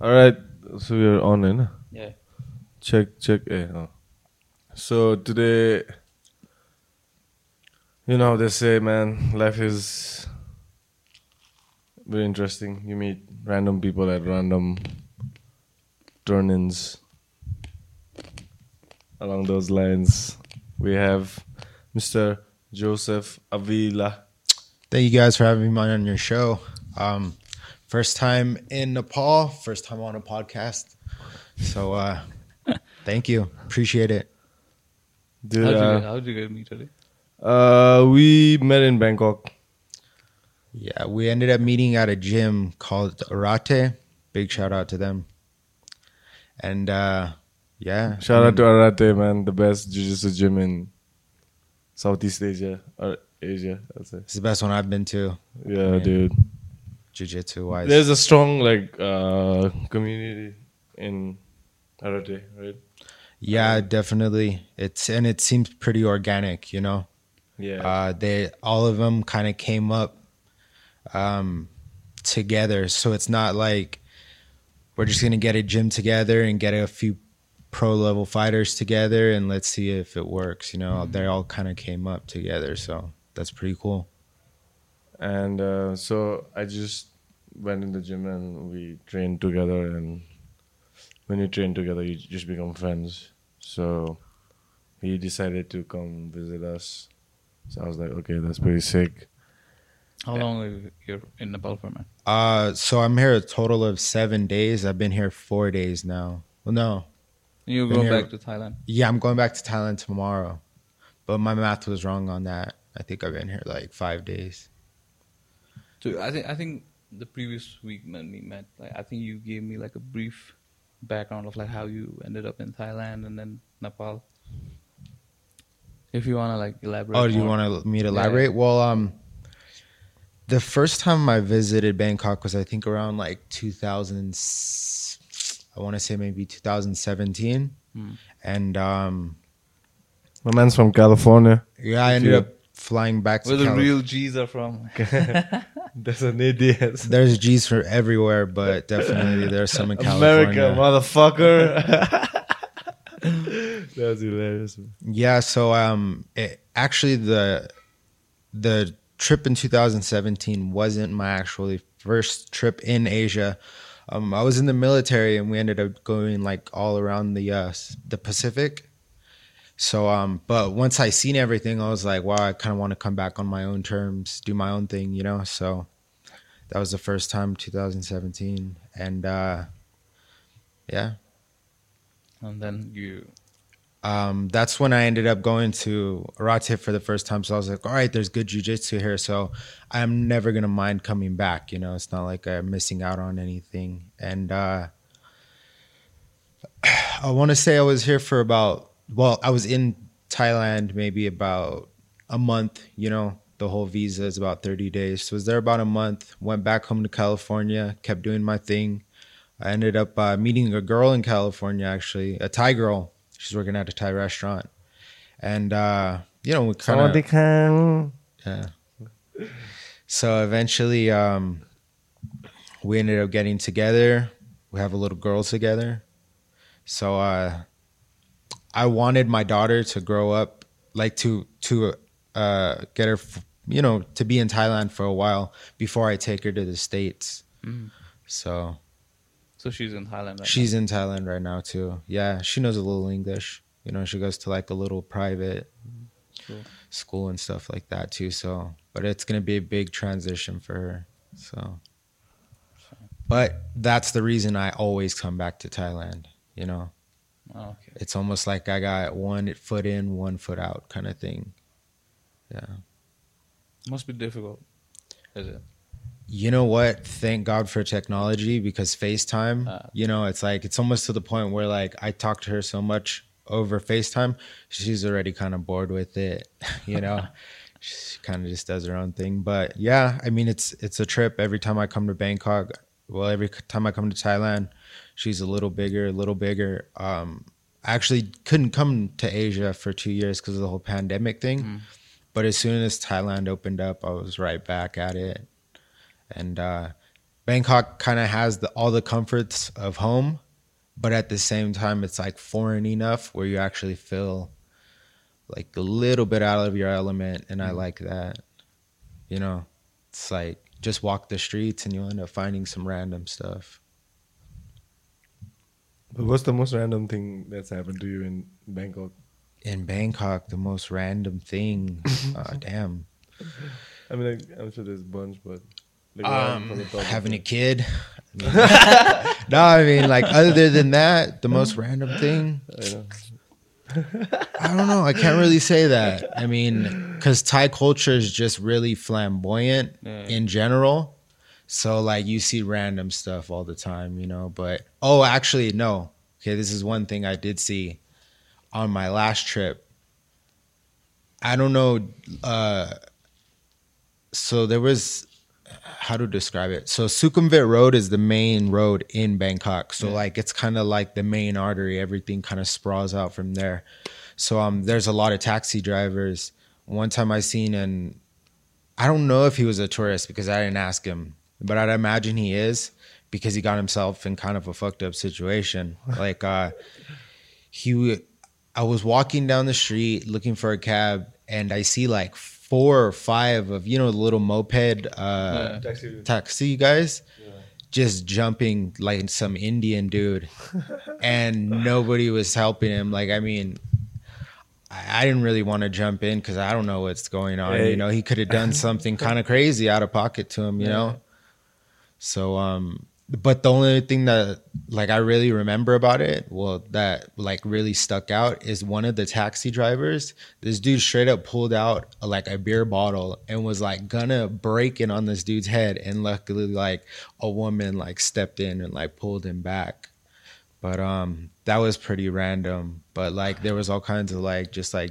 All right, so we're on in. Yeah. Check, check. Eh, oh. So today, you know, they say, man, life is very interesting. You meet random people at random turn-ins. Along those lines, we have Mr. Joseph Avila. Thank you guys for having me on your show. Um, first time in Nepal, first time on a podcast. So uh, thank you. Appreciate it. Did, How did, you, uh, how did you get me today? uh, we met in Bangkok. Yeah, we ended up meeting at a gym called Arate. Big shout out to them. And uh, yeah, Shout I out to Arate, man, the best jiu-jitsu gym in Southeast Asia or Asia. I'd say. It's the best one I've been to, Yeah, Man. dude. Jiu-jitsu wise. There's a strong like uh community in Arate, right? Yeah, definitely. It's and it seems pretty organic, you know. Yeah. Uh, they all of them kind of came up um, together, so it's not like we're just gonna get a gym together and get a few pro level fighters together and let's see if it works. You know, they all kind of came up together, so that's pretty cool. and uh, so I just went in the gym and we trained together. And when you train together, you just become friends. So he decided to come visit us. So I was like, okay, that's pretty sick. How long are you here in Nepal for, man? Uh, so I'm here a total of seven days. I've been here four days now. Well, no, You Been go here- back to Thailand? yeah, I'm going back to Thailand tomorrow, but my math was wrong on that. I think I've been here like five days. So I think I think the previous week when we met, like, I think you gave me like a brief background of like how you ended up in Thailand and then Nepal. If you wanna like elaborate. Oh, do you want me to Yeah. elaborate? Well, um, the first time I visited Bangkok was I think around like 2000. I want to say maybe 2017, Hmm. and um, My man's from California. yeah, I ended Yeah. up flying back to Where the Cali- real G's are from? That's an idiot. There's G's for everywhere, but definitely there's some in America, California. motherfucker. That's hilarious. man. Yeah, so um it, actually the the trip in 2017 wasn't my actually first trip in Asia. Um I was in the military and we ended up going like all around the uh the Pacific. So um but once I seen everything I was like, wow, I kind of want to come back on my own terms, do my own thing, you know? So that was the first time 2017 and uh yeah, and then you um, that's when I ended up going to Arate for the first time. So I was like, all right, there's good jujitsu here. So I'm never going to mind coming back. You know, it's not like I'm missing out on anything. And uh, I want to say I was here for about, well, I was in Thailand maybe about a month, you know, the whole visa is about 30 days. So I was there about a month, went back home to California, kept doing my thing. I ended up uh, meeting a girl in California, actually, a Thai girl. She's working at a Thai restaurant. And, uh, you know, we kind of. Yeah. So eventually, um, we ended up getting together. We have a little girl together. So uh, I wanted my daughter to grow up, like to to uh, get her, you know, to be in Thailand for a while before I take her to the states. Mhm. So so she's in Thailand right she's in Thailand right now too. Yeah, she knows a little English. You know, she goes to like a little private Cool. school and stuff like that too. So, but it's gonna be a big transition for her. So, but that's the reason I always come back to Thailand. You know, now. Oh, okay. it's almost like I got one foot in, one foot out kind of thing. Yeah. Must be difficult. Is it? You know what? Thank God for technology because FaceTime, Ah. you know, it's like it's almost to the point where like I talk to her so much over FaceTime, she's already kind of bored with it, you know. she kind of just does her own thing, but yeah, I mean it's it's a trip every time I come to Bangkok. Well, every time I come to Thailand, she's a little bigger, a little bigger. Um I actually couldn't come to Asia for 2 years because of the whole pandemic thing. Mm. But as soon as Thailand opened up, I was right back at it and uh, Bangkok kind of has the, all the comforts of home, but at the same time, it's like foreign enough where you actually feel like a little bit out of your element, and I like that. You know, it's like just walk the streets and you'll end up finding some random stuff. What's the most random thing that's happened to you in Bangkok? In Bangkok, the most random thing, uh, damn, I mean, like, I'm sure there's a bunch, but like, um, the top of having a kid. no, I mean, like other than that, the most random thing. I. I don't know. I can't really say that. I mean, because Thai culture is just really flamboyant Yeah. in general. So, like, you see random stuff all the time, you know. But, oh, actually, no. Okay, this is one thing I did see on my last trip. I don't know. Uh, so, there was, how to describe it? So, Sukhumvit Road is the main road in Bangkok. So, Yeah. like, it's kind of like the main artery. Everything kind of sprawls out from there. So um, there's a lot of taxi drivers. One time I seen an, I don't know if he was a tourist because I didn't ask him, but I'd imagine he is because he got himself in kind of a fucked up situation. like uh, he, I was walking down the street looking for a cab, and I see like four or five of you know the little moped uh, Yeah. taxi guys just jumping like some Indian dude, and nobody was helping him. Like, I mean, I, I didn't really want to jump in because I don't know what's going on. Hey. You know, he could have done something kind of crazy out of pocket to him. You Yeah. know, so um, but the only thing that like I really remember about it, well, that like really stuck out is one of the taxi drivers. This dude straight up pulled out like a beer bottle and was like gonna break it on this dude's head, and luckily like a woman like stepped in and like pulled him back. But um, that was pretty random. But like there was all kinds of like just like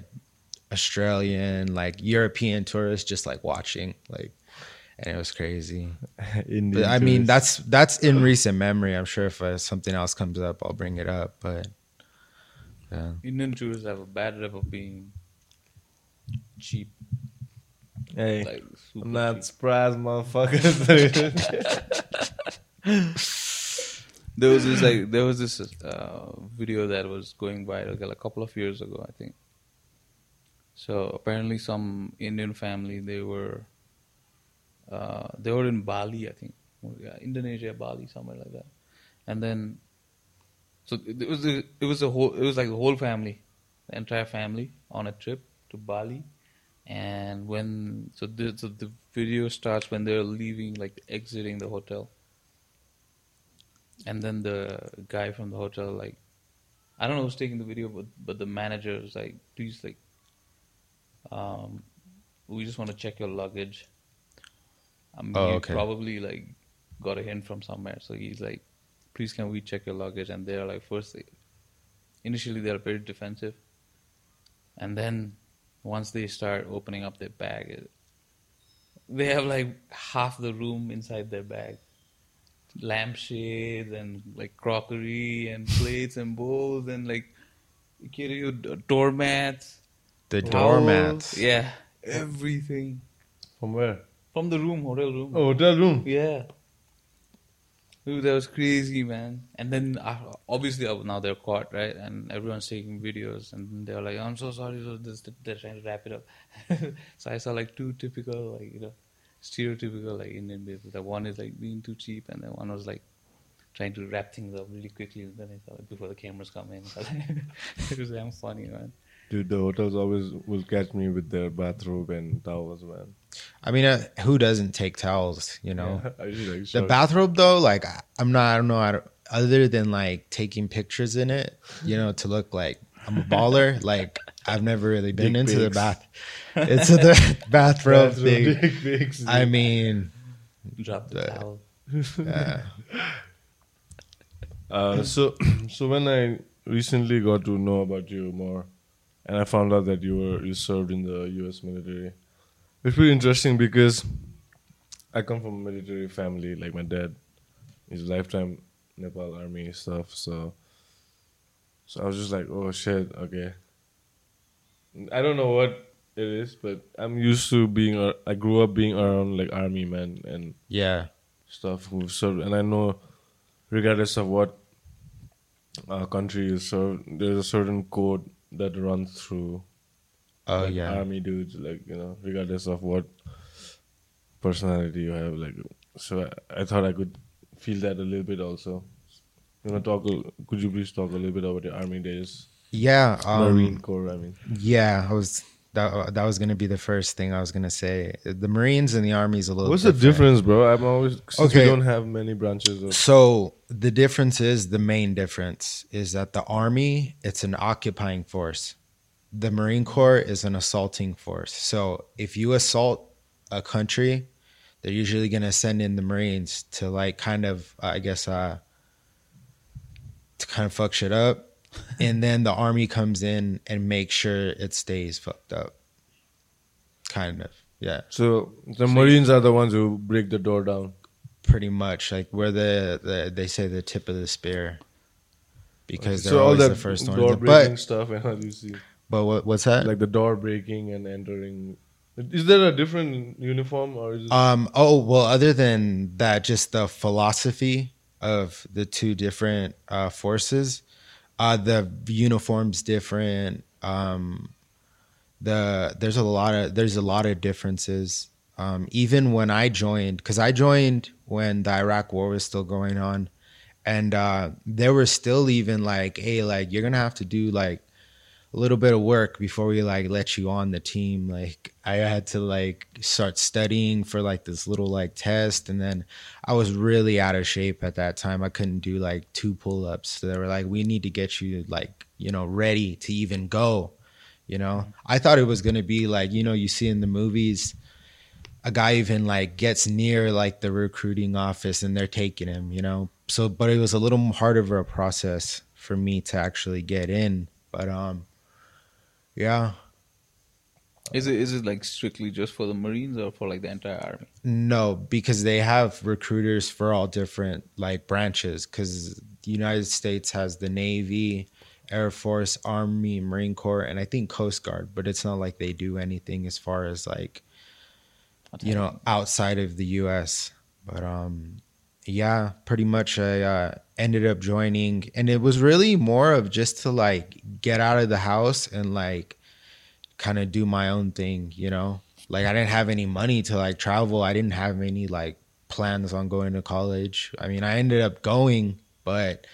Australian, like European tourists just like watching, like, and it was crazy. Indian But I mean, that's that's in recent memory. I'm sure if uh, something else comes up, I'll bring it up. But yeah, Indian tourists have a bad rep of being cheap. hey, Like I'm not cheap. surprised, motherfuckers. There was this like there was this uh, video that was going viral like, a couple of years ago, I think. So apparently, some Indian family they were uh, they were in Bali, I think, yeah, Indonesia, Bali, somewhere like that. And then, so it was a, it was a whole it was like the whole family, the entire family on a trip to Bali. And when so the so the video starts when they're leaving, like exiting the hotel and then the guy from the hotel like i don't know who's taking the video but but the manager is like please like um we just want to check your luggage i mean Oh, he okay. probably like got a hint from somewhere. So he's like please can we check your luggage? And they're like first they, initially they're very defensive. And then once they start opening up their bag it, they have like half the room inside their bag. Lampshades and like crockery and plates and bowls and like you know, doormats, the towels, doormats. yeah, everything. From where? From the room, hotel room. Oh, hotel room. Yeah. Dude, that was crazy, man. And then uh, obviously uh, now they're caught, right? And everyone's taking videos, and they're like, "I'm so sorry." So this, they're trying to wrap it up. so I saw like two typical, like you know, stereotypical like Indian people. The one is like being too cheap, and the one was like trying to wrap things up really quickly. And then I before the cameras come in. it was damn funny, man. Dude, the hotels always will catch me with their bathrobe and towels, man. I mean, uh, who doesn't take towels? You know, Yeah, like the bathrobe though. Like, I- I'm not. I don't know. I don't, other than like taking pictures in it, you know, to look like I'm a baller. like, I've never really been Dick into the bath. It's the bathrobe bathrobe thing. dick pics, I mean, Drop the The- towel. uh, Uh, so, so when I recently got to know about you more, and I found out that you were you served in the U.S. military, it's pretty interesting because I come from a military family. Like my dad is lifetime Nepal Army stuff. So, so I was just like, oh shit, okay. I don't know what it is, but I'm used to being. ar- I grew up being around like army men, and yeah, stuff who've served, and I know, regardless of what uh, country you serve, there's a certain code that runs through. Oh like, yeah. army dudes, like you know, regardless of what personality you have, like. So I, I thought I could feel that a little bit also. You know, talk. Could you please talk a little bit about your army days, yeah. Um, Marine Corps? I mean, Yeah, I was that. That was gonna be the first thing I was gonna say. The Marines and the Army is a little. what's the difference, bro? I'm always since we Okay. don't have many branches of. So the difference is the main difference is that the Army it's an occupying force. The Marine Corps is an assaulting force. So if you assault a country, they're usually gonna send in the Marines to like kind of I guess uh to kind of fuck shit up. and then the army comes in and makes sure it stays fucked up. Kind of. Yeah. So the Marines are the ones who break the door down. pretty much like we're the, the they say the tip of the spear because they're so all always the first door one. breaking But stuff and how do you see but what, what's that? like the door breaking and entering. Is there a different uniform or is it? um. Oh well. Other than that, just the philosophy of the two different uh, forces. Uh, the uniforms different. Um, the there's a lot of there's a lot of differences. Um, even when I joined, because I joined when the Iraq War was still going on, and uh, there were still even like, hey, like you're gonna have to do like a little bit of work before we like let you on the team. Like I had to like start studying for like this little like test, and then I was really out of shape at that time. I couldn't do like two pull ups. So they were like, we need to get you like you know ready to even go. You know, I thought it was gonna be like you know you see in the movies a guy even like gets near like the recruiting office and they're taking him, you know. So but it was a little harder of a process for me to actually get in. But um yeah. Is it is it like strictly just for the Marines or for like the entire army? No, because they have recruiters for all different like branches cuz the United States has the Navy, Air Force, Army, Marine Corps and I think Coast Guard, but it's not like they do anything as far as like you know outside of the US. But um yeah, pretty much I uh, ended up joining and it was really more of just to like get out of the house and like kind of do my own thing, you know? Like I didn't have any money to like travel. I didn't have any like plans on going to college. I mean, I ended up going, but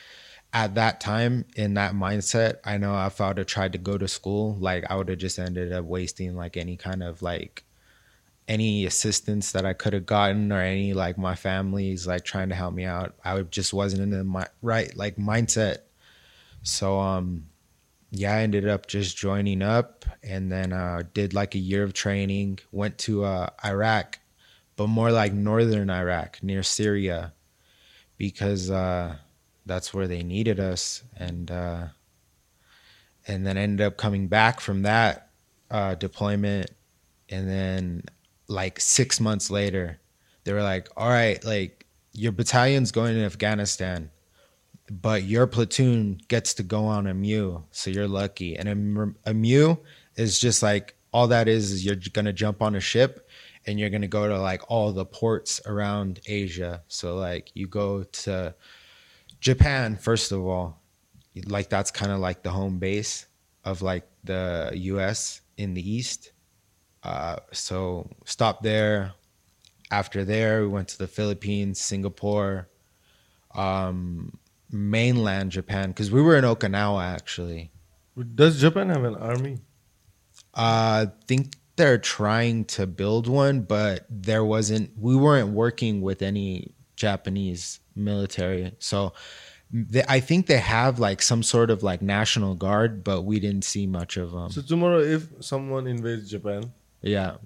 at that time in that mindset, I know if I would have tried to go to school, like I would have just ended up wasting like any kind of like any assistance that I could have gotten or any like my family's like trying to help me out. I just wasn't in the mi- right like mindset. So um yeah, I ended up just joining up and then uh did like a year of training, went to uh Iraq, but more like northern Iraq near Syria because uh that's where they needed us and uh and then ended up coming back from that uh deployment and then like six months later they were like all right like your battalion's going to afghanistan but your platoon gets to go on a MEU so you're lucky. And a MEU is just like all that is is you're gonna jump on a ship and you're gonna go to like all the ports around asia. So like you go to japan first of all like that's kind of like the home base of like the us in the east. Uh, so stop there. After there, we went to the Philippines, Singapore, um, mainland Japan, because we were in Okinawa actually. Does Japan have an army? Uh, I think they're trying to build one, but there wasn't. We weren't working with any Japanese military, so they, I think they have like some sort of like national guard, but we didn't see much of them. So tomorrow, if someone invades Japan, yeah,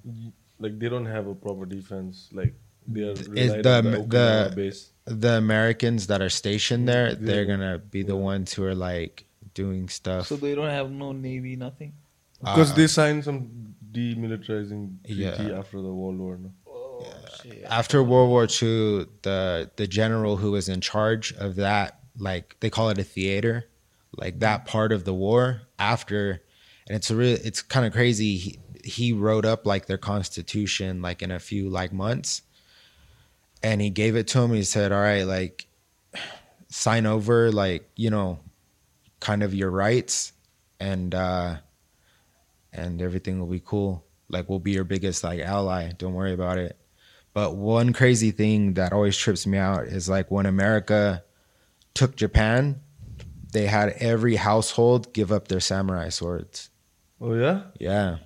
like they don't have a proper defense, like Is the- the, the- Okinawa base. the Americans that are stationed there, Yeah. they're gonna be the Yeah. ones who are like doing stuff. So they don't have no navy, nothing. Because Uh, they signed some demilitarizing treaty Yeah. after the World War. No? Oh shit. After World War II, the the general who was in charge of that, like they call it a theater, like that part of the war. After, and it's a real, it's kind of crazy. He, he wrote up like their constitution like in a few like months, and he gave it to him. He said, "All right, like sign over, like you know, kind of your rights, and uh and everything will be cool. Like we'll be your biggest like ally. Don't worry about it." But one crazy thing that always trips me out is like when America took Japan, they had every household give up their samurai swords. Oh yeah. Yeah,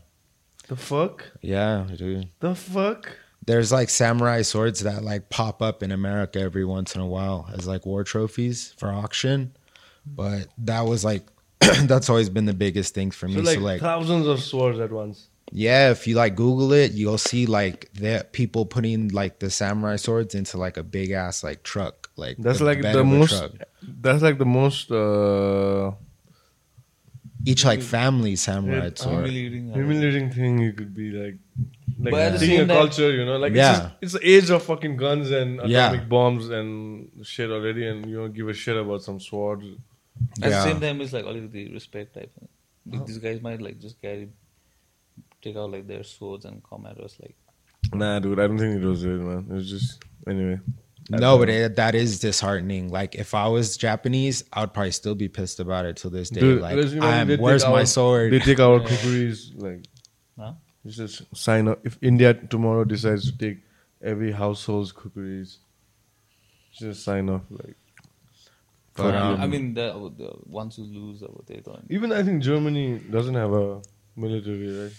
The fuck. yeah, dude. The fuck. There's like samurai swords that like pop up in America every once in a while as like war trophies for auction. But that was like that's always been the biggest thing for me. So So like, like, thousands of swords at once. yeah, if you like Google it, you'll see like the people putting like the samurai swords into like a big ass like truck. Like That's the like the most. truck. That's like the most uh, Each like family samurai Yeah, sword. Humiliating. humiliating thing you could be like. Like But seeing a culture, you know, like Yeah. it's, just, it's the age of fucking guns and atomic Yeah. bombs and shit already, and you don't give a shit about some swords. At the same time, it's like only the respect type. Like, oh. These guys might like just carry, take out like their swords and come at us like. Nah, dude, I don't think it was it, man. It was just anyway. No, but it, that is disheartening. Like if I was Japanese, I would probably still be pissed about it till this day. Dude, like, let's I'm, they take where's my our- sword? They take our Yeah. cookeries like Huh? you just sign up. If India tomorrow decides to take every household's cookeries, just sign off. Like, But, um. I mean, the, the ones who lose are what they're going. even I think Germany doesn't have a military, right?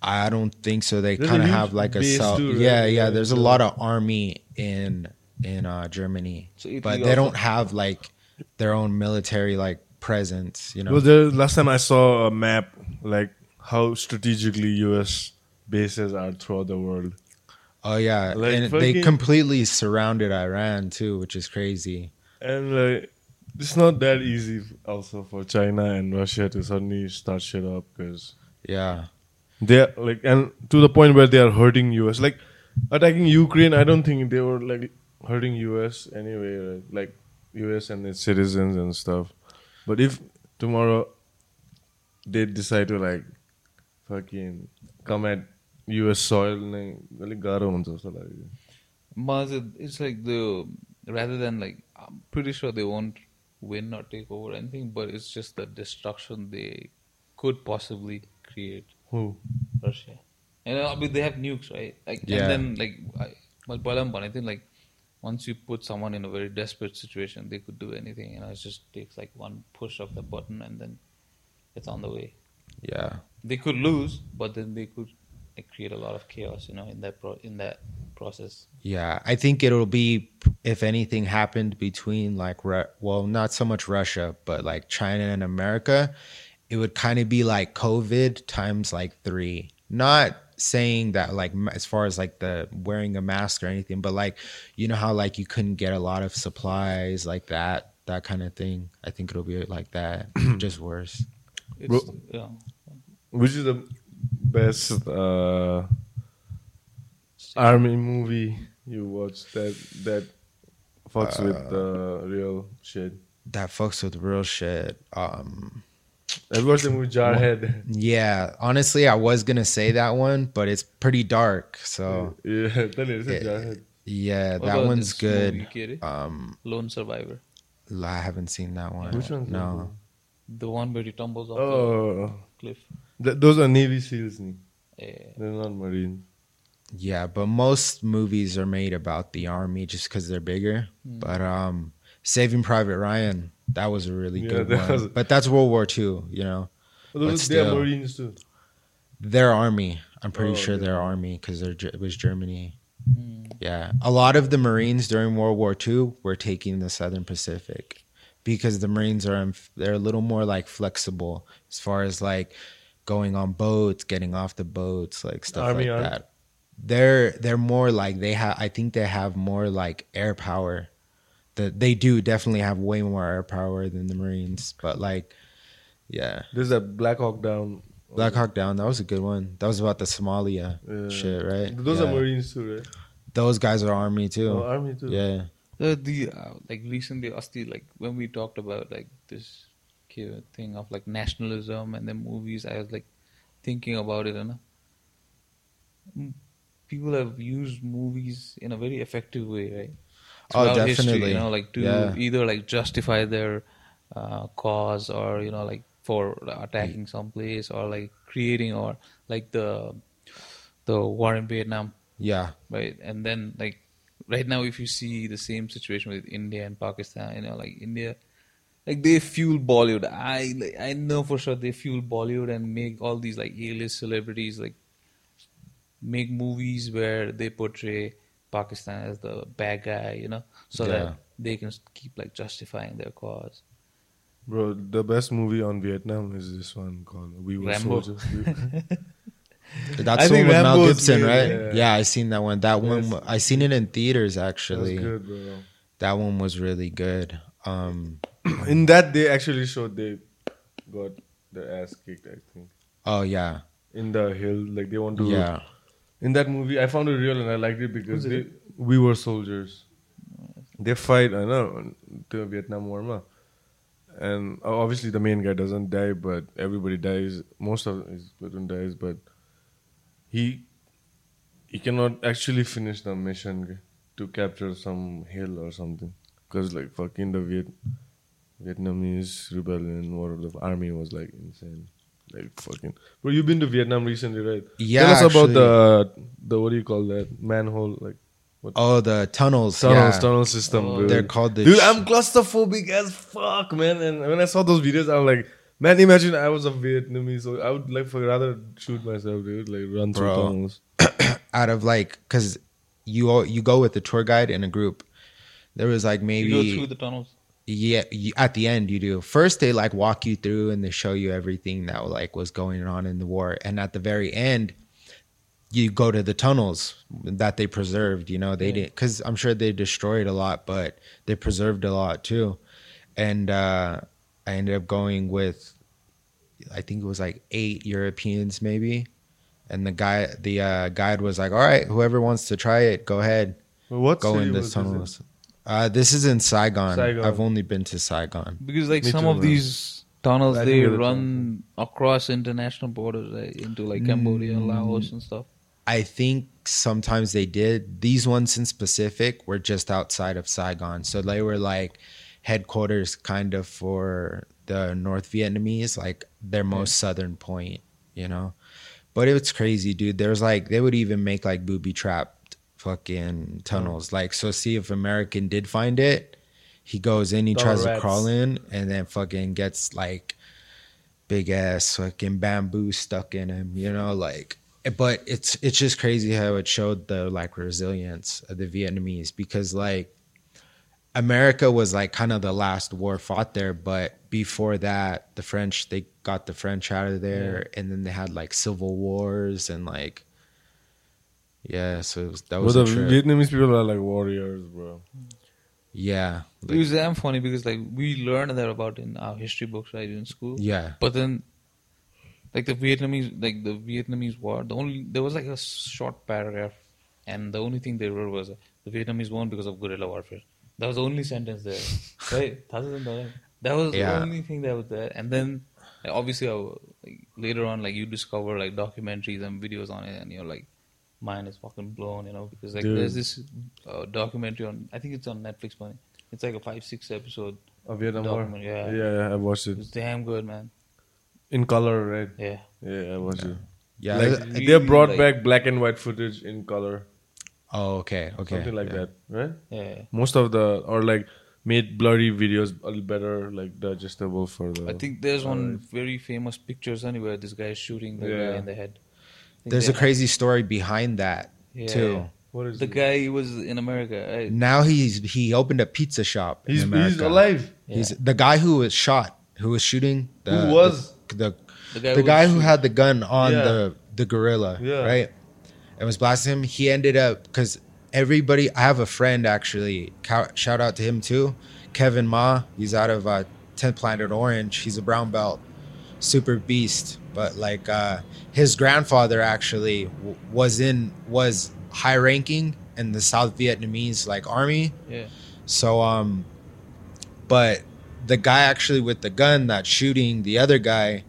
I don't think so. They kind of have like a self. too, right? Yeah, Yeah, yeah. There's a lot of army in in uh, Germany, So but they also- don't have like their own military like presence. You know. Well, there, last time I saw a map, like how strategically U.S. bases are throughout the world. oh yeah, Like and they completely surrounded Iran too, which is crazy. And like, it's not that easy also for China and Russia to suddenly start shit up because Yeah, they're like, and to the point where they are hurting US. Like, attacking Ukraine, I don't think they were like hurting U.S. anyway, right? like U.S. and its citizens and stuff. But if tomorrow they decide to like fucking come at U.S. soil, like Mars, it's like the rather than like I'm pretty sure they won't win or take over anything, but it's just the destruction they could possibly create. Who? Russia. And uh, I mean, they have nukes, right? Like, yeah. and then like, I, like once you put someone in a very desperate situation, they could do anything. You know, it just takes like one push of the button, and then it's on the way. yeah. They could lose, but then they could create a lot of chaos. You know, in that pro- in that process. Yeah, I think it'll be if anything happened between like well, not so much Russia, but like China and America, it would kind of be like COVID times like 3. Not saying that like as far as like the wearing a mask or anything, but like you know how like you couldn't get a lot of supplies like that, that kind of thing. I think it'll be like that, just worse. It's, yeah. Which is the best uh, army movie you watched that that fucks with the real shit? That fucks with real shit. Um I watched the movie Jarhead. Yeah, honestly, I was gonna say that one, but it's pretty dark. So yeah, tell you, Yeah. Jarhead. yeah, that one's this movie, good. Um, Lone Survivor, I haven't seen that one. Which one? No. the one where he tumbles off the Oh, cliff. th- those are Navy SEALs. ni. Yeah. They're not Marines. Yeah, but most movies are made about the army just because they're bigger. Hmm. But um, Saving Private Ryan, that was a really Yeah, good that one. was- But that's World War II. You know, But those, But they still. Marines too. they're army. I'm pretty Oh, sure okay. they're army because it was Germany. Mm. Yeah, a lot of the Marines during World War II were taking the Southern Pacific because the Marines are they're a little more like flexible as far as like going on boats, getting off the boats, like stuff Army like aren't? that. They're they're more like they have. I think they have more like air power. That they do definitely have way more air power than the Marines, but like, yeah, There's a Black Hawk Down. Black Hawk Down. That was a good one. That was about the Somalia Yeah. shit, right? Those Yeah. are Marines too, right? Those guys are army too. Oh, Army too. yeah. Uh, the uh, like recently, Asti, like when we talked about like this thing of like nationalism and the movies, I was like thinking about it, and people have used movies in a very effective way, right? Oh, Throughout history, definitely. you know, like to Yeah. either like justify their uh, cause or you know like for attacking some place or like creating or like the the war in Vietnam, Yeah. right? And then like right now, if you see the same situation with India and Pakistan, you know, like India, like they fuel Bollywood. I like, I know for sure they fuel Bollywood and make all these like A-list celebrities like make movies where they portray Pakistan as the bad guy, you know, so Yeah. that they can keep like justifying their cause. Bro, the best movie on Vietnam is this one called We Were Rambo. Soldiers. That's I the one think with Mel Gibson, good, right? yeah. Yeah. I seen that one. That one, I seen it in theaters That's actually. good, bro. That one was really good. Um, In that, they actually showed they got their ass kicked. I think oh yeah, in the hill, like they want to. yeah, In that movie, I found it real and I liked it because they, it? we were soldiers. They fight, I know, the Vietnam War, ma. and obviously the main guy doesn't die, but everybody dies. Most of his platoon dies, but he he cannot actually finish the mission to capture some hill or something because like fucking the Viet Vietnamese rebellion or the army was like insane. Like fucking. Bro, you've been to Vietnam recently, right? Yeah, Tell us about the the what do you call that manhole like Oh, the tunnels. tunnels yeah. tunnel system. Oh, bro. They're called the. Dude, I'm claustrophobic as fuck, man. And when I saw those videos, I'm like, man, imagine I was a Vietnamese, so I would like for rather shoot myself, dude. Like run through Bro. tunnels. out of like because you all- you go with the tour guide in a group. There was like maybe You go through the tunnels. Yeah you, at the end you do. First they like walk you through and they show you everything that like was going on in the war. And at the very end you go to the tunnels that they preserved you know? They Yeah. didn't because i'm sure they destroyed a lot but they preserved a lot too. And uh i ended up going with i think it was like eight europeans maybe. And the guy the uh guide was like all right whoever wants to try it go ahead. But what go in this in? Tunnels uh, this is in Saigon. Saigon. I've only been to Saigon. Because like Me some too, of man. these tunnels I they think they're run across international borders right, into like Cambodia, Mm. Laos, and stuff. I think sometimes they did. These ones in specific were just outside of Saigon. So they were like headquarters kind of for the North Vietnamese, like their most southern point, you know? But it's crazy, dude. There's like, they would even make like booby trapped fucking tunnels. Like, so see if American did find it, he goes in, he tries rats. to crawl in, and then fucking gets like big ass fucking bamboo stuck in him, you know, like eh, but it's it's just crazy how it showed the like resilience of the Vietnamese because like America was like kind of the last war fought there, but before that, the French they got the French out of there, and then they had like civil wars and like yeah, so it was, that But the trip. Vietnamese people are like warriors, bro. yeah, it was damn funny because like we learned that about in our history books right in school. yeah, But then, like the Vietnamese, like the Vietnamese war, the only there was like a short paragraph, and the only thing they wrote was uh, the Vietnamese won because of guerrilla warfare. That was the only sentence there, right? That, that was Yeah. the only thing that was there. And then, like, obviously, I, w- like, later on, like you discover like documentaries and videos on it, and you're like, mind is fucking blown, you know, because like Dude. there's this uh, documentary on, I think it's on Netflix, money. It's like a five six episode. of Vietnam War. Yeah. yeah, yeah, I watched it It's damn good, man. in color, right? Yeah. Yeah, I watched it. yeah. like really, they brought like- back black and white footage in color, oh, okay, okay, something like yeah. that, right? Yeah. Most of the or like made blurry videos a little better, like digestible for the. I think there's one Alright. very famous pictures anywhere. This guy is shooting the Yeah. guy in the head. I think There's they a crazy story behind that Yeah. too. What is The it? guy was in America. Right? Now he's he opened a pizza shop. in He's America. he's alive. He's the guy who was shot, who was shooting. The, Who was? the the, The guy, the was guy who had the gun on Yeah. the the gorilla, Yeah. right? And was blasting him. He ended up because everybody. I have a friend actually. Shout out to him too, Kevin Ma. He's out of uh, 10th Planet Orange. He's a brown belt, super beast. But like uh, his grandfather actually w- was in was high ranking in the South Vietnamese like army. Yeah. So um but the guy actually with the gun that's shooting the other guy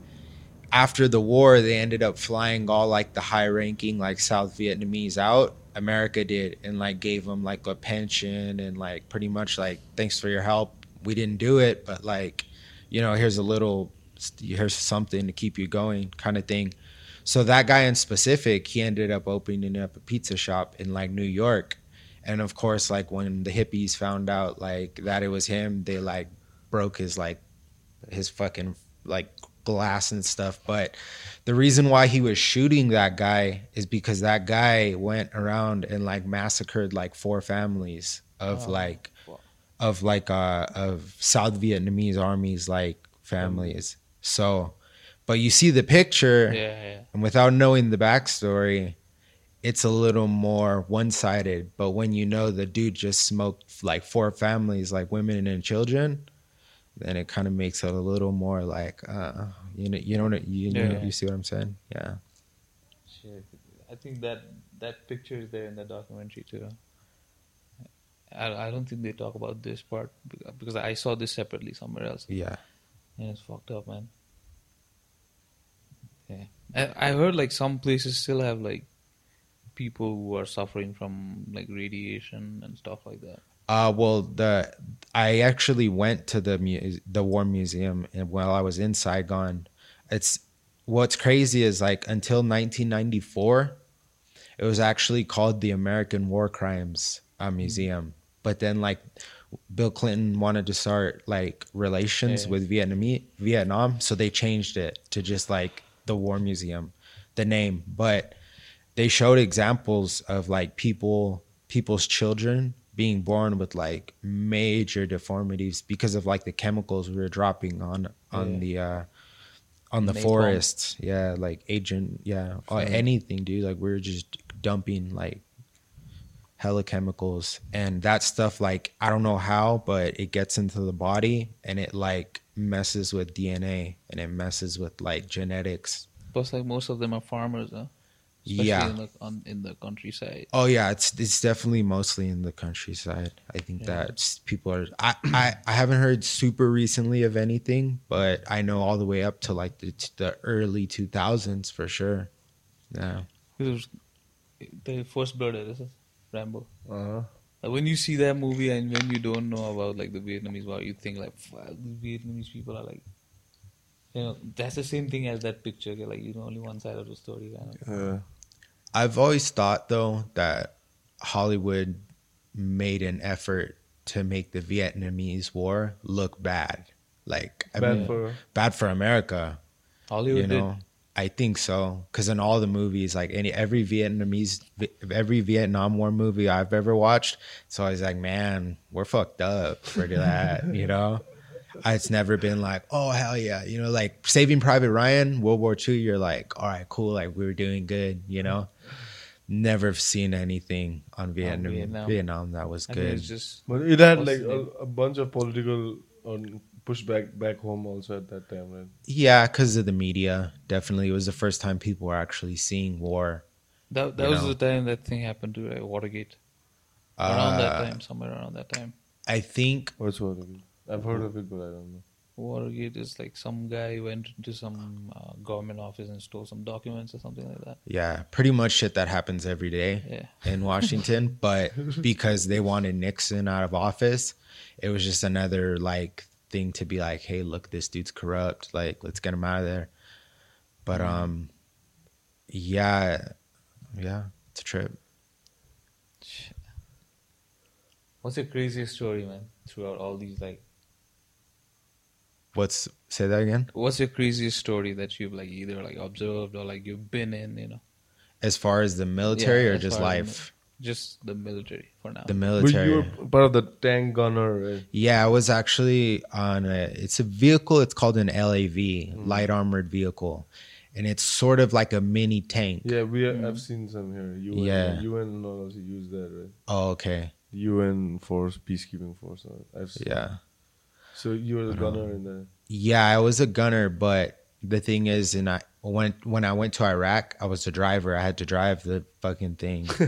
after the war, they ended up flying all like the high ranking like South Vietnamese out. America did and like gave them like a pension and like pretty much like thanks for your help. We didn't do it, but like you know, here's a little here's something to keep you going kind of thing. So that guy in specific, he ended up opening up a pizza shop in like New York. And of course, like when the hippies found out like that it was him, they like broke his like his fucking like glass and stuff. But the reason why he was shooting that guy is because that guy went around and like massacred like four families of Oh, like of like uh of South Vietnamese armies like families. So but you see the picture Yeah, yeah. and without knowing the backstory, it's a little more one sided. But when you know the dude just smoked like four families, like women and children, then it kind of makes it a little more like, uh, you know, you know, what- you know, Yeah. you see what I'm saying? Yeah. Shit. I think that that picture is there in the documentary too. I, I don't think they talk about this part because I saw this separately somewhere else. Yeah. Yeah, it's fucked up, man. Yeah, I, I heard like some places still have like people who are suffering from like radiation and stuff like that. Uh, well, the I actually went to the mu- the war museum, and while I was in Saigon, it's what's crazy is like until 1994, it was actually called the American War Crimes uh, Museum. But then, like, Bill Clinton wanted to start like relations Yeah. with Vietnamese Vietnam, so they changed it to just like the War Museum, the name. But they showed examples of like people people's children being born with like major deformities because of like the chemicals we were dropping on on Yeah. the uh on the Napalm. forests yeah like agent yeah or anything dude like we were just dumping like hella chemicals and that stuff like i don't know how but it gets into the body and it like messes with dna and it messes with like genetics Plus, like most of them are farmers, huh? Especially yeah in the on, in the countryside. Oh yeah, it's it's definitely mostly in the countryside. I think Yeah. that people are. I, I I haven't heard super recently of anything, but I know all the way up to like the the early two thousands for sure. Yeah. The first blood Rambo. Uh-huh. Like when you see that movie and when you don't know about like the Vietnamese war, you think like, "Fuck, these Vietnamese people are like, you know, that's the same thing as that picture. okay, Like you know, only one side of the story. Kind of. Yeah. I've always thought though that Hollywood made an effort to make the Vietnamese War look bad. Like I Bad mean, for bad for America. Hollywood you know i think so. Because in all the movies like any every vietnamese every vietnam war movie i've ever watched it's always like man we're fucked up for that you know? It's never been like oh hell yeah you know? Like saving private ryan world war ii you're like all right cool like we were doing good you know? Never seen anything on vietnam Vietnam. vietnam, that was did. I think good. it's just But it had like a, a bunch of political on pushback back back home also at that time, right? yeah because of the media definitely it was the first time people were actually seeing war that. That was know. the time that thing happened to uh, Watergate. Around that Uh, time, somewhere around that time. i think What's what? I've heard of it, but I don't know. Watergate is like some guy went into some uh, government office and stole some documents or something like that. Yeah, pretty much shit that happens every day Yeah. in Washington. but because they wanted Nixon out of office, it was just another like thing to be like, hey, look, this dude's corrupt. Like, let's get him out of there. But um, yeah, yeah, it's a trip. What's your craziest story, man? Throughout all these, like, What's say that again? what's your craziest story that you've like either like observed or like you've been in? You know, As far as the military Yeah, or just life? Just the military for now. The But military. you were part of the tank gunner, right? Yeah, I was actually on a. It's a vehicle. It's called an LAV, light armored vehicle, and it's sort of like a mini tank. Yeah, we Mm. I've seen some here. UN, Yeah. UN and all also use that, right? Oh, okay. UN force, peacekeeping force. I've seen. Yeah, So you were the gunner in the. yeah. I was a gunner, but the thing is, and I when when I went to Iraq, I was the driver. I had to drive the fucking thing,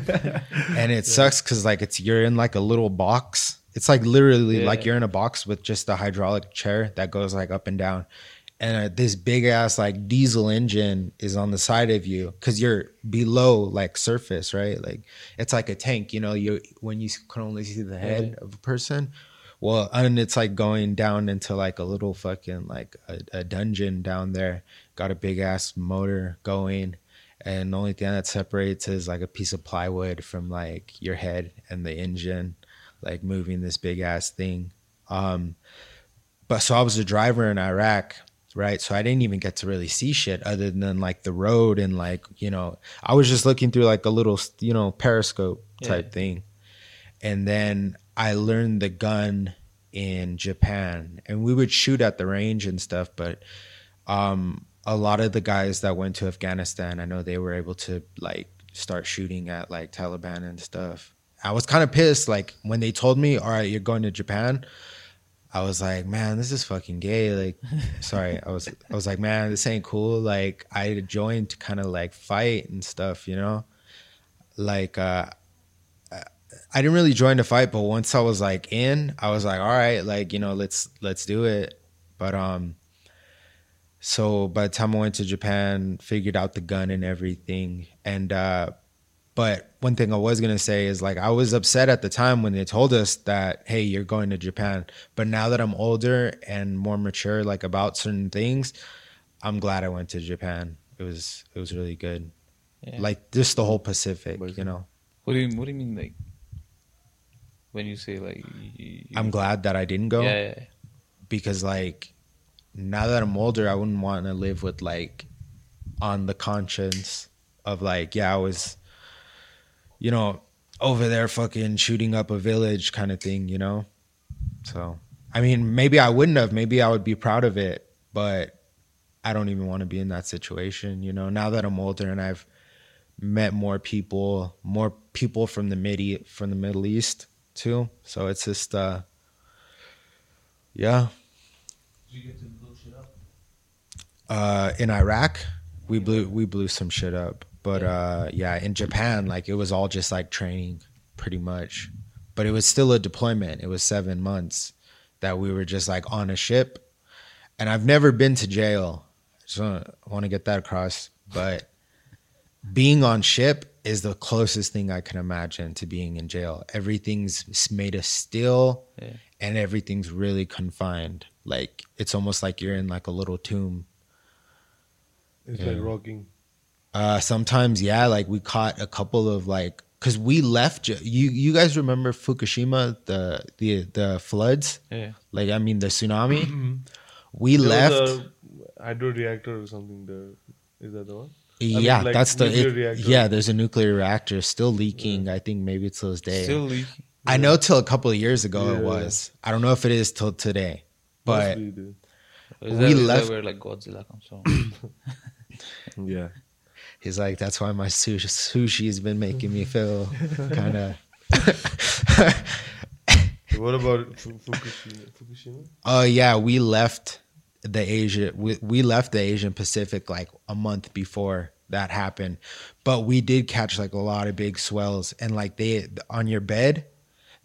and it sucks because like it's you're in like a little box. It's like literally Yeah. like you're in a box with just a hydraulic chair that goes like up and down. and uh, this big ass like diesel engine is on the side of you because you're below like surface, right? Like it's like a tank, you know. You when you can only see the head of a person. Well, and it's like going down into like a little fucking like a, a dungeon down there. Got a big ass motor going, and the only thing that separates is like a piece of plywood from like your head and the engine, like moving this big ass thing. Um, but so I was a driver in Iraq, right? So I didn't even get to really see shit other than like the road and like, you know, I was just looking through like a little, you know, periscope type Yeah. thing. And then I learned the gun in Japan and we would shoot at the range and stuff, but um a lot of the guys that went to Afghanistan, I know they were able to like start shooting at like Taliban and stuff. I was kind of pissed like when they told me, "All right, you're going to Japan." I was like, man, this is fucking gay. Like, sorry, I was, I was like, man, this ain't cool. Like, I joined to kind of like fight and stuff, you know. Like, uh, I didn't really join the fight, but once I was like in, I was like, all right, like you know, let's let's do it. But um, so by the time I went to Japan, figured out the gun and everything, and uh, but one thing I was gonna say is like I was upset at the time when they told us that hey you're going to Japan. But now that I'm older and more mature like about certain things, I'm glad I went to Japan. It was it was really good. Yeah. Like just the whole Pacific, you know. What do you What do you mean like when you say like? You, I'm glad that I didn't go Yeah, yeah, yeah. because like now that I'm older, I wouldn't want to live with like on the conscience of like yeah I was you know over there fucking shooting up a village kind of thing, you know. So I mean maybe I wouldn't have, maybe I would be proud of it, but I don't even want to be in that situation, you know. Now that I'm older and I've met more people, more people from the midi from the Middle East too. So it's just uh yeah. Uh in Iraq, we blew we blew some shit up. But uh yeah, in Japan like it was all just like training pretty much. But it was still a deployment. It was 7 months that we were just like on a ship. And I've never been to jail. So I want to get that across, but being on ship is the closest thing I can imagine to being in jail. Everything's made of steel Yeah. and everything's really confined. Like it's almost like you're in like a little tomb. It's Yeah. like rocking. Uh sometimes yeah, like we caught a couple of like cuz we left you you guys remember Fukushima the the the floods? yeah. Like I mean the tsunami? Mm-hmm. We There left was a hydro reactor or something there. Is that the one? Mean, yeah, like that's the it- yeah. There's a nuclear reactor still leaking. I think maybe it's to this day. Still leaking. I know till a couple of years ago it was. I don't know if it is till today, but Mostly do. Is We that, is that left- where like Godzilla comes from? Yeah. he's like, that's why my sushi sushi's been making me feel kind of. What about Fu- Fukushima? Fukushima? Oh yeah, we left the Asia. We, we left the Asian Pacific like a month before that happened, but we did catch like a lot of big swells, and like they on your bed,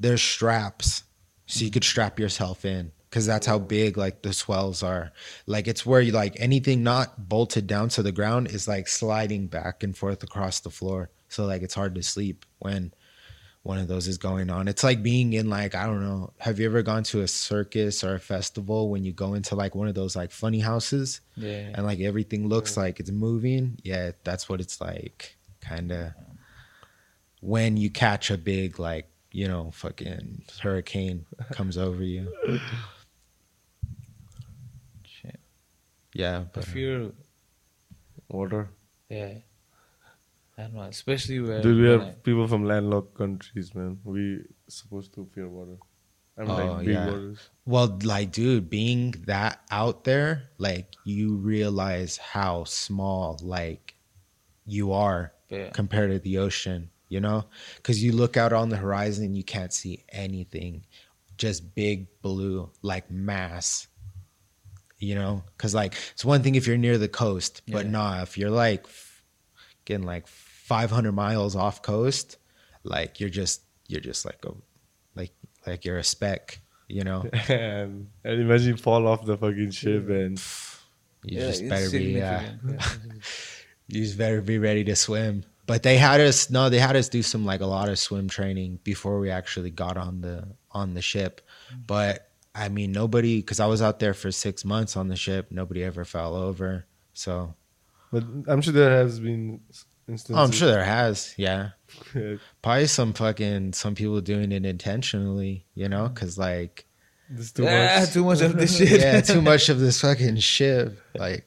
there's straps, so you could strap yourself in because that's how big like the swells are. Like it's where you like anything not bolted down to the ground is like sliding back and forth across the floor. So like it's hard to sleep when one of those is going on. It's like being in like I don't know. Have you ever gone to a circus or a festival when you go into like one of those like funny houses yeah. and like everything looks like it's moving? Yeah, that's what it's like. Kind of when you catch a big like you know fucking hurricane comes over you. Shit. Yeah, I but uh, fear. Water. Yeah. I don't know. Especially where. Dude, we when have people from landlocked countries, man. We supposed to fear water. I mean, Oh, like yeah. waters. Well, like, dude, being that out there, like, you realize how small, like, you are Yeah. compared to the ocean, you know? Because you look out on the horizon, and you can't see anything, just big blue, like mass, you know? Because, like, it's one thing if you're near the coast, but Yeah. nah, if you're like f- getting like 500 miles off coast, like, you're just, you're just like a, like, like you're a speck, you know? and, and imagine you fall off the fucking ship and You Yeah, just better be yeah. yeah. You just better be ready to swim. But they had us no, they had us do some like a lot of swim training before we actually got on the on the ship. But I mean, nobody because I was out there for six months on the ship. Nobody ever fell over. So But I'm sure there has been instances. oh, I'm sure there has. Yeah, Yeah, probably some fucking some people doing it intentionally. You know, because like This too Ah, much. too much of this shit. yeah, too much of this fucking shit. Like,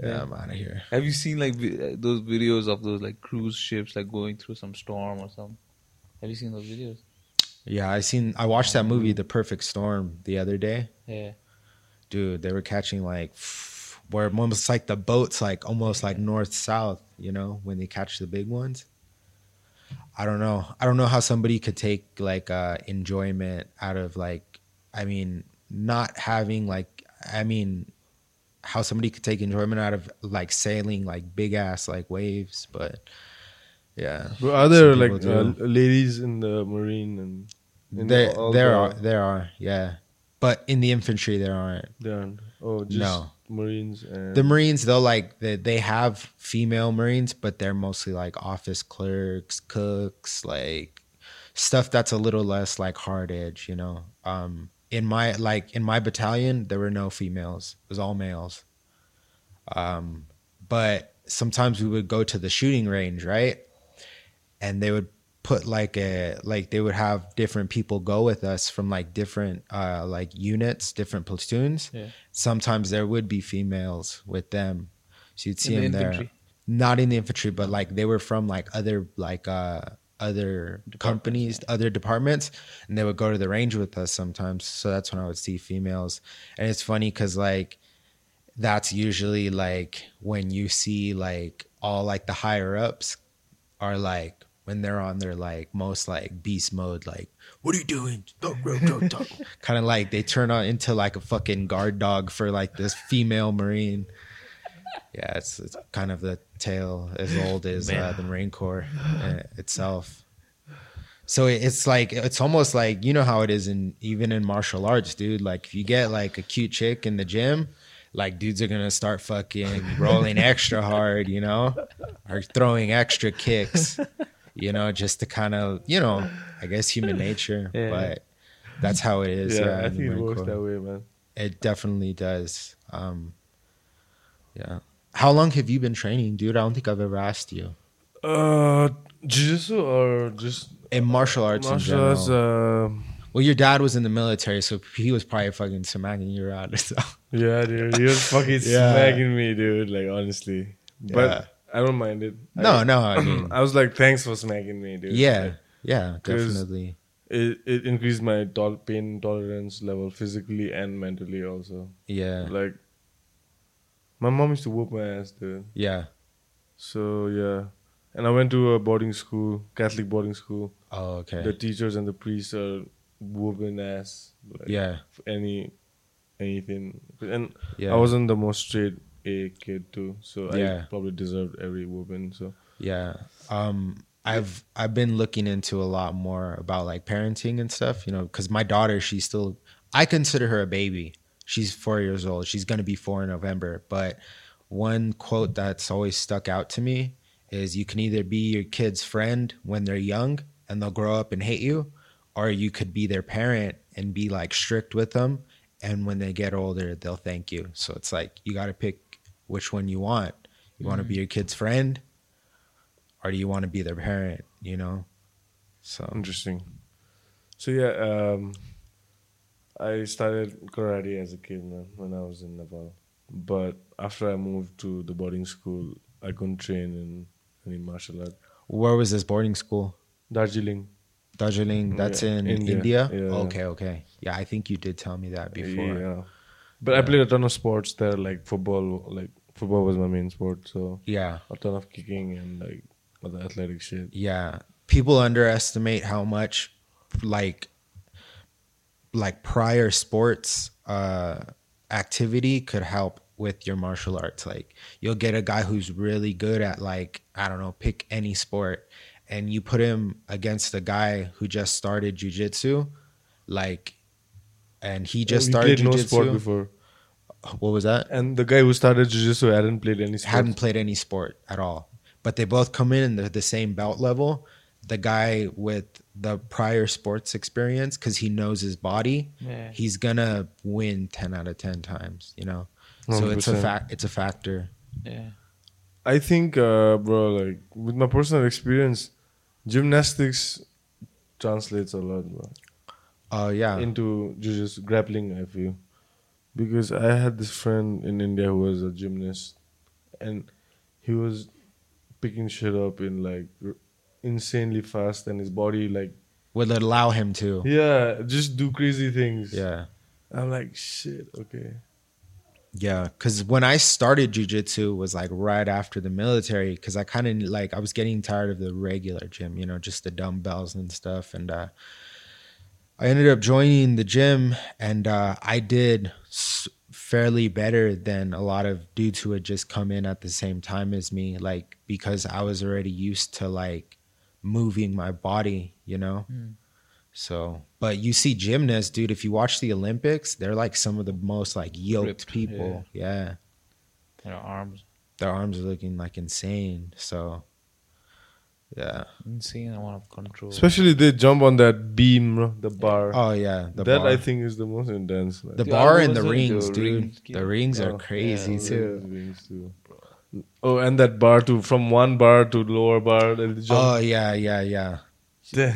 yeah, Yeah. I'm out of here. Have you seen like vi- uh, those videos of those like cruise ships like going through some storm or something? Have you seen those videos? Yeah, I seen. I watched that movie, The Perfect Storm, the other day. Yeah. dude they were catching like where almost like the boats like almost like north south you know when they catch the big ones. I don't know. I don't know how somebody could take like uh enjoyment out of like i mean not having like i mean how somebody could take enjoyment out of like sailing like big ass like waves but yeah. But are there like uh, ladies in the marine and in there there the- are there are yeah. But in the infantry there aren't. There aren't. Oh, just No. Marines and the marines though like they, they have female marines but they're mostly like office clerks cooks like stuff that's a little less like hard edge you know? Um in my like in my battalion there were no females. It was all males. Um but sometimes we would go to the shooting range right? And they would put like a like they would have different people go with us from like different uh like units different platoons. Yeah. sometimes there would be females with them. So you'd see In the them there. not in the infantry but like they were from like other like uh other companies other departments and they would go to the range with us sometimes. So that's when i would see females. And it's funny because like that's usually like when you see like all like the higher ups are like when they're on their like most like beast mode like what are you doing? Kind of like they turn on into like a fucking guard dog for like this female marine. Yeah it's, it's kind of the tale as old as uh, the marine corps uh, itself. So it's like it's almost like you know how it is in even in martial arts dude. Like if you get like a cute chick in the gym like dudes are gonna start fucking rolling extra hard you know or throwing extra kicks you know just to kind of you know i guess human nature Yeah. but that's how it is yeah, uh, I think it works that way, man. It definitely does. Um, yeah. How long have you been training, dude? I don't think I've ever asked you. Uh, jiu-jitsu or just In martial arts in general. arts? Uh, well, your dad was in the military, so he was probably fucking smacking you out. So. yeah, dude, he was fucking Yeah. smacking me, dude. Like honestly, but Yeah. I don't mind it. No, I, no, I mean, I was like, thanks for smacking me, dude. yeah, Like, yeah, definitely. it it increased my tol- pain tolerance level physically and mentally also. Yeah, Like, my mom used to whoop my ass, dude. yeah. So yeah, and I went to a boarding school, Catholic boarding school. Oh, okay. The teachers and the priests are whooping ass. Like, yeah, any anything, and yeah. I wasn't the most straight A kid too, so Yeah. I probably deserved every whooping. So Yeah. Um I've I've been looking into a lot more about like parenting and stuff, you know, cuz my daughter she's still I consider her a baby. She's 4 years old. She's going to be 4 in November, but one quote that's always stuck out to me is you can either be your kid's friend when they're young and they'll grow up and hate you or you could be their parent and be like strict with them and when they get older they'll thank you. So it's like you got to pick which one you want. You want to be your kid's friend or do you want to be their parent, you know? So interesting. So yeah, um, I started karate as a kid, man, when I was in Nepal. But after I moved to the boarding school, I couldn't train in any martial art. where was this boarding school? Darjeeling. Darjeeling, that's Yeah, in India. India. Yeah. Okay, okay. Yeah, I think you did tell me that before. Yeah. But I played a ton of sports there, like football. Like football was my main sport, so Yeah. a ton of kicking and like other athletic shit. Yeah. People underestimate how much like like prior sports uh activity could help with your martial arts. Like you'll get a guy who's really good at like, I don't know, pick any sport and you put him against a guy who just started jujitsu, like and he just started no sport before. What was that? And the guy who started jiu-jitsu hadn't played any sport. Hadn't played any sport at all, but they both come in and they're the same belt level. The guy with the prior sports experience, because he knows his body, Yeah. he's gonna win ten out of ten times. You know, so it's a fact. It's a factor. Yeah. I think, uh, bro, like with my personal experience, gymnastics translates a lot, bro, Oh yeah, into jiu-jitsu grappling. I feel because I had this friend in India who was a gymnast, and he was picking shit up in like r- insanely fast, and his body like would allow him to. yeah, just do crazy things. Yeah. I'm like shit. Okay. Yeah, because when I started jujitsu was like right after the military. Because I kind of like I was getting tired of the regular gym, you know, just the dumbbells and stuff. And uh, I ended up joining the gym, and uh, I did fairly better than a lot of dudes who had just come in at the same time as me. Like because I was already used to like moving my body, you know. So, but you see gymnasts, dude, if you watch the Olympics, they're like some of the most like yoked Ripped, people. Yeah. You know, arms. Their arms are looking like insane. So, yeah. Insane amount of control. Especially they jump on that beam, the bar. Oh, yeah. The that bar, I think is the most intense. Like. the Dude, bar and the was in the rings, dude. rings, the yeah. rings are Oh, crazy yeah, too. Wings too. Oh, and that bar too, from one bar to lower bar. They jump. Oh, yeah, yeah, yeah.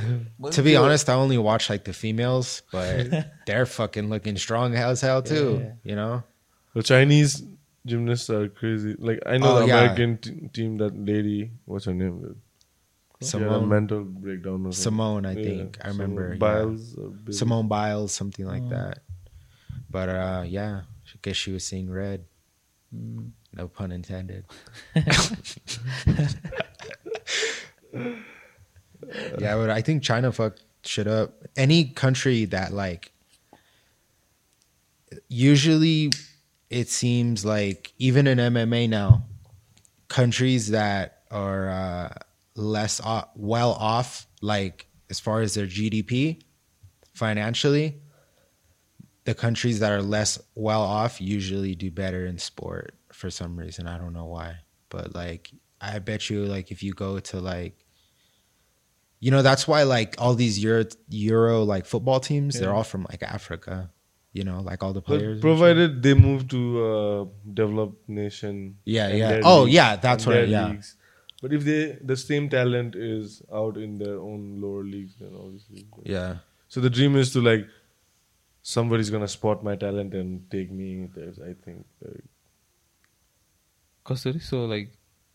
To be honest, I only watch like the females, but they're fucking looking strong as hell too, Yeah. you know? The Chinese gymnasts are crazy. Like I know Oh, the yeah. American t- team. That lady, what's her name? She had Simone, mental breakdown. Or. Simone, I Yeah, think. I remember. yeah. Biles. or Simone Biles, something like Oh. that. But uh, yeah, I guess she was seeing red. Mm. No pun intended. yeah, but I think China fucked shit up. Any country that like usually it seems like even in MMA now, countries that are uh, less o- well off, like as far as their GDP financially, the countries that are less well off usually do better in sport for some reason. I don't know why, but like I bet you, like if you go to like, you know, that's why like all these Euro Euro like football teams, they're all from like Africa. You know, like all the players. shit. provided they move to a developed nation. Yeah, yeah. Oh, leagues- yeah, that's what yeah. leagues. But if they the same talent is out in their own lower leagues, then obviously. yeah, So the dream is to like somebody's gonna spot my talent and take me. There's, I think. Like, Cause there is so like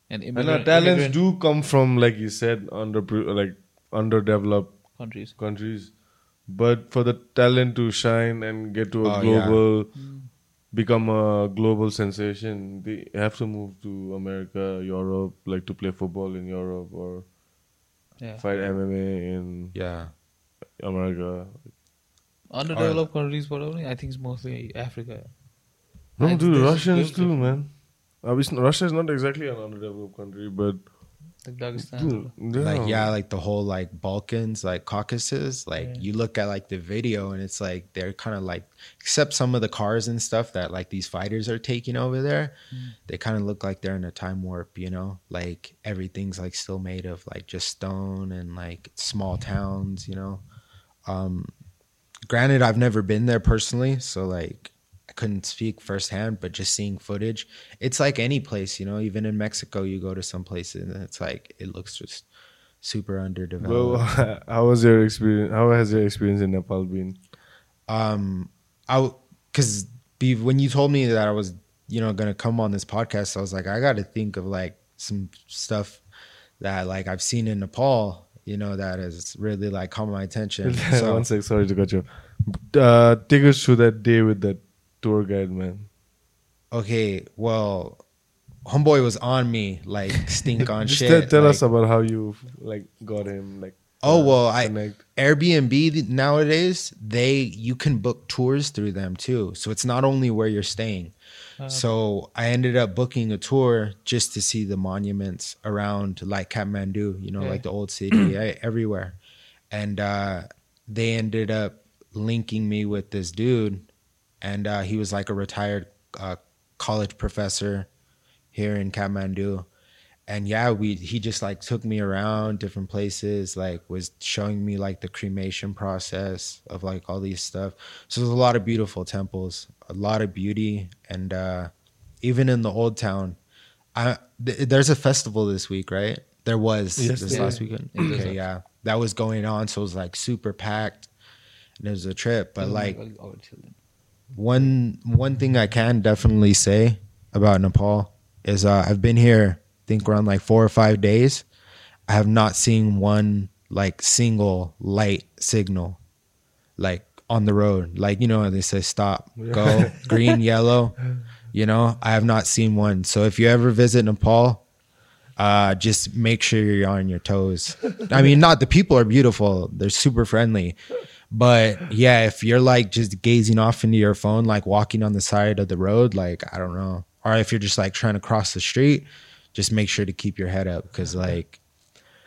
an and our immigrant, talents immigrant do come from, like you said, under like underdeveloped countries. countries. But for the talent to shine and get to a Oh, yeah. Mm. Global, become a global sensation, they have to move to America, Europe, like to play football in Europe or Yeah. fight MMA in yeah. America. Underdeveloped countries, probably. I think it's mostly Africa. No, And dude, there's Russians too, different- man. Uh, Obviously, Russia is not exactly an underdeveloped country, but Like Dagestan. dude, yeah. Like yeah, like the whole like Balkans, like Caucasus. Like Yeah. you look at like the video and it's like they're kind of like, except some of the cars and stuff that like these fighters are taking over there, Mm. they kind of look like they're in a time warp. You know, like everything's like still made of like just stone and like small towns. You know, um, granted, I've never been there personally, so like I couldn't speak firsthand, but just seeing footage, it's like any place, you know. Even in Mexico, you go to some places and it's like it looks just super underdeveloped. Well, how was your experience? How has your experience in Nepal been? um, I because be when you told me that I was you know gonna come on this podcast, I was like, I got to think of like some stuff that like I've seen in Nepal, you know, that has really like caught my attention. so One sec, sorry to cut you. Uh, take us through that day with that tour guide, man. okay, well, homeboy was on me like stink on Just shit. tell, tell like- us about how you like got him. Like, Oh uh, well, I connect. Airbnb nowadays they you can book tours through them too. So it's not only where you're staying. Uh, So I ended up booking a tour just to see the monuments around like Kathmandu, you know, Yeah. like the old city everywhere. And uh they ended up linking me with this dude and uh he was like a retired a college professor here in Kathmandu. And yeah, we he just like took me around different places, like was showing me like the cremation process of like all these stuff. So there's a lot of beautiful temples, a lot of beauty, and uh even in the old town, I th- there's a festival this week, right? There was Yes, this there last weekend. Okay, yeah, that was going on, so it was like super packed. And it was a trip, but like Our children. One one thing I can definitely say about Nepal is uh, I've been here I think around like four or five days. I have not seen one like single light signal like on the road. Like you know they say stop, go, green, yellow. You know I have not seen one. So if you ever visit Nepal, uh, just make sure you're on your toes. I mean, not the people are beautiful; they're super friendly. But yeah, if you're like just gazing off into your phone, like walking on the side of the road, like I don't know, or if you're just like trying to cross the street, just make sure to keep your head up because like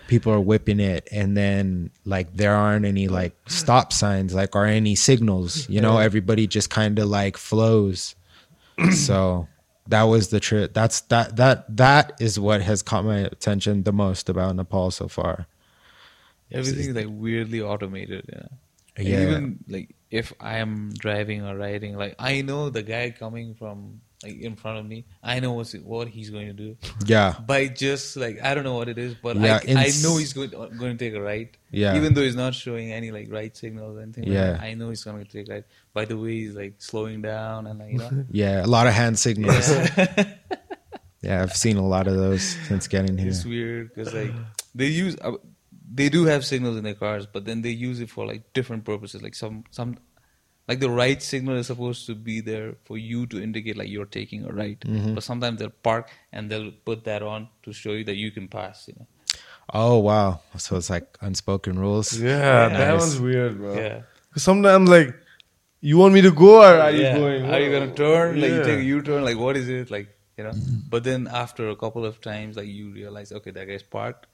people are whipping it, and then like there aren't any like stop signs, like or any signals. You know, everybody just kind of like flows. so that was the trip. That's that that that is what has caught my attention the most about Nepal so far. Everything is like weirdly automated. Yeah. And Yeah. Even like if I am driving or riding, like I know the guy coming from like in front of me. I know what's what he's going to do. Yeah. By just like I don't know what it is, but Yeah, I, I know he's going going to take a right. Yeah. Even though he's not showing any like right signals or anything. Yeah. that, I know he's going to take right. By the way, he's like slowing down and like you know. Yeah, a lot of hand signals. Yeah. Yeah, I've seen a lot of those since getting here. It's weird because like they use uh, they do have signals in their cars, but then they use it for like different purposes. Like some some like the right signal is supposed to be there for you to indicate like you're taking a right, Mm-hmm. but sometimes they'll park and they'll put that on to show you that you can pass. You know, Oh wow! So it's like unspoken rules. Yeah, Yeah. that Nice. one's weird, bro. yeah. 'Cause sometimes like, you want me to go or are Yeah. you going? Are you gonna turn? Like you take a U-turn? Like what is it? Like you know. But then after a couple of times, like you realize, okay, that guy's parked.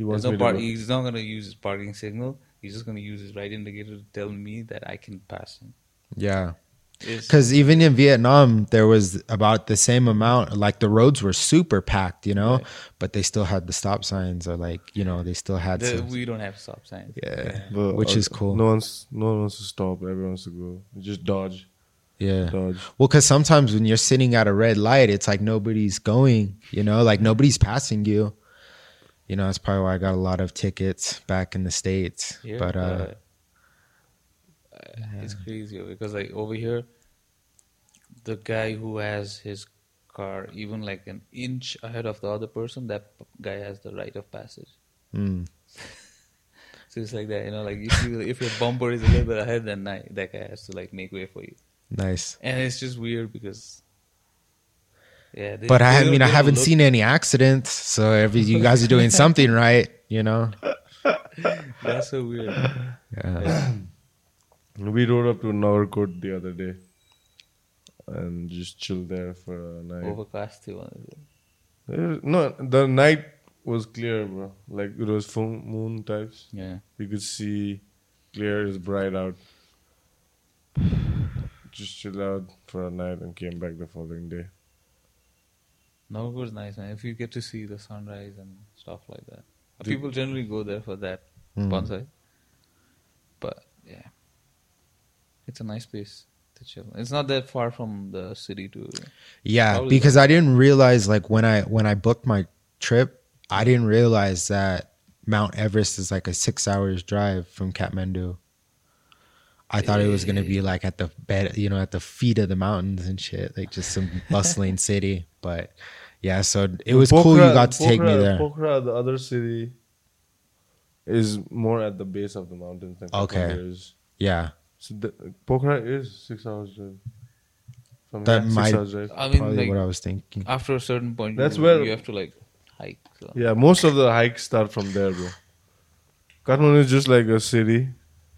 He There's no me to park. go. He's not gonna use his parking signal. He's just gonna use his right indicator to tell me that I can pass him. Yeah, because even in Vietnam, there was about the same amount. Like the roads were super packed, you know, Right. but they still had the stop signs, or like you know, they still had the- some. we don't have stop signs. Yeah. But, Which uh, is cool. No one's no one wants to stop. Everyone wants to go. You just dodge, Yeah. dodge. Well, because sometimes when you're sitting at a red light, it's like nobody's going, you know, like nobody's passing you. You know, that's probably why I got a lot of tickets back in the States. Here, but, uh, it's crazy because like over here, the guy who has his car even like an inch ahead of the other person, that guy has the right of passage. mm, So it's like that, you know, like if you if your bumper is a little bit ahead, then that guy has to like make way for you, nice. and it's just weird because. Yeah, they- But I, I mean, I haven't look- seen any accidents. So every, you guys are doing something right, you know? That's so weird. Yeah. We rode up to Nagarkot the other day, and just chilled there for a night. Overcast too. Uh, No, the night was clear, bro. Like it was full moon types. Yeah. You could see clear, it's bright out. Just chill out for a night and came back the following day. Nagarkot's nice, man. If you get to see the sunrise and stuff like that. Did- People generally go there for that Mm. bonsai. But yeah, it's a nice place to chill. It's not that far from the city too. Yeah, because I didn't realize like when I when I booked my trip, I didn't realize that Mount Everest is like a six hours drive from Kathmandu. I thought it was gonna be like at the bed, you know, at the feet of the mountains and shit, like just some bustling city. But yeah, so it was cool you got to take me Pokhara- there. Pokhara, the other city, is more at the base of the mountains than Okay. Is. Yeah, So the, Pokhara is six hours drive. From That here, might- six hours drive. I mean, probably like what I was thinking. after a certain point, That's you, where- you have to like hike. So. Yeah, most of the hikes start from there, bro. Kathmandu is just like a city,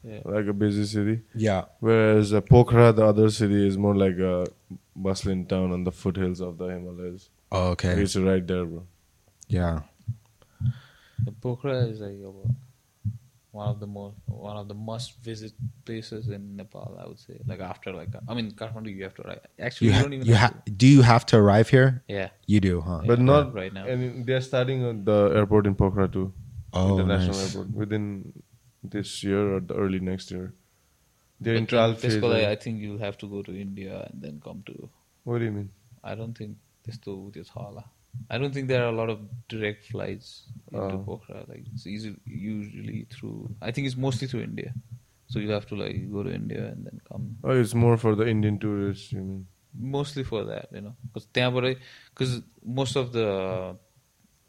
Yeah. like a busy city. Yeah, Whereas uh, Pokhara, the other city, is more like a bustling town on the foothills of the Himalayas. Oh, okay. He's right there, bro. Yeah. The Pokhara is like one of the most one of the must visit places in Nepal. I would say, like after like I mean Kathmandu, you have to arrive. Actually, you, you ha- don't even. You ha- do you have to arrive here? Yeah, you do, huh? Yeah, but not right now. And they're starting the airport in Pokhara too, oh, international nice. airport within this year or the early next year. They're but in trial phase. Like, I think you'll have to go to India and then come to. What do you mean? I don't think त्यस्तो त्यो छ होला. I don't think there are a lot of direct flights into Oh. Pokhara. Like it's easy usually through. I think it's mostly through India. So you have to like go to India and then come. Oh, it's more for the Indian tourists. You mean? Mostly for that, you know, because because most of the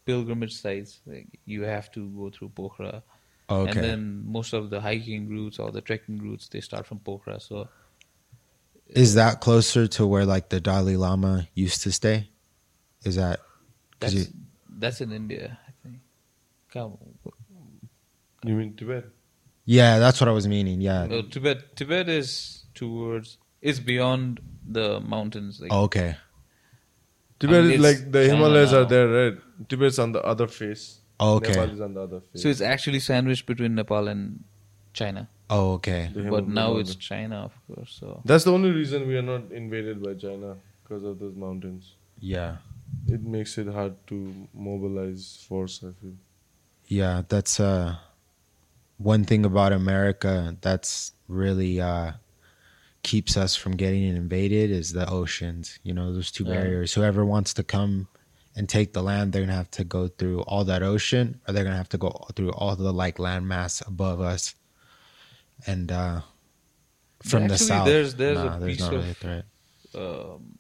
pilgrimage sites like you have to go through Pokhara, okay. and then most of the hiking routes or the trekking routes they start from Pokhara. So is that closer to where like the Dalai Lama used to stay? Is that that's you- that's in India, I think. Come, You mean Tibet? yeah, that's what I was meaning. Yeah. No, Tibet. Tibet is towards. It's beyond the mountains. Like Oh, okay. Tibet is like the China Himalayas are there, right? Tibet's on the other face. Oh, okay. Nepal is on the other face. so, it's actually sandwiched between Nepal and China. Oh, okay. But now the it's. China, of course. So That's the only reason we are not invaded by China because of those mountains. Yeah. It makes it hard to mobilize force. I feel. Yeah, that's uh one thing about America that's really uh keeps us from getting invaded is the oceans. You know, those two Yeah. barriers. Whoever wants to come and take the land, they're gonna have to go through all that ocean, or they're gonna have to go through all the like landmass above us. And uh from the south, there's- there's a there's piece not of- a threat. um,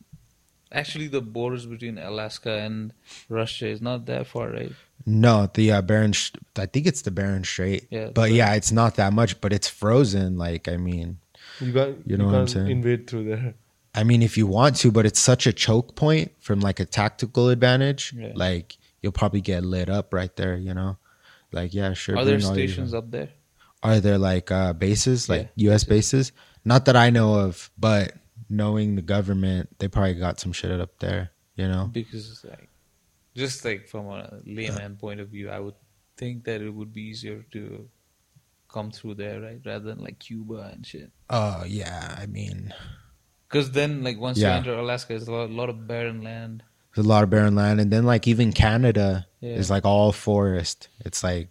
actually, the borders between Alaska and Russia is not that far, right? No, the uh, Bering. Sh- I think it's the Bering Strait. Yeah, but the- yeah, it's not that much, but it's frozen. Like, I mean, You can't. You know what I'm saying? Invade through there. I mean, if you want to, but it's such a choke point from like a tactical advantage. Yeah. Like, you'll probably get lit up right there. You know, like yeah, sure. Are there bring all your- stations up there? Are there like uh, bases, like U.S. bases? Not that I know of, but knowing the government, they probably got some shit up there. You know. Because like, just like from a layman point of view, I would think that it would be easier to come through there, right, rather than like Cuba and shit. Oh yeah, I mean, Because then, like, once Yeah. you enter Alaska, it's a lot, lot of barren land. there's a lot of barren land, and then like even Canada Yeah. is like all forest. It's like,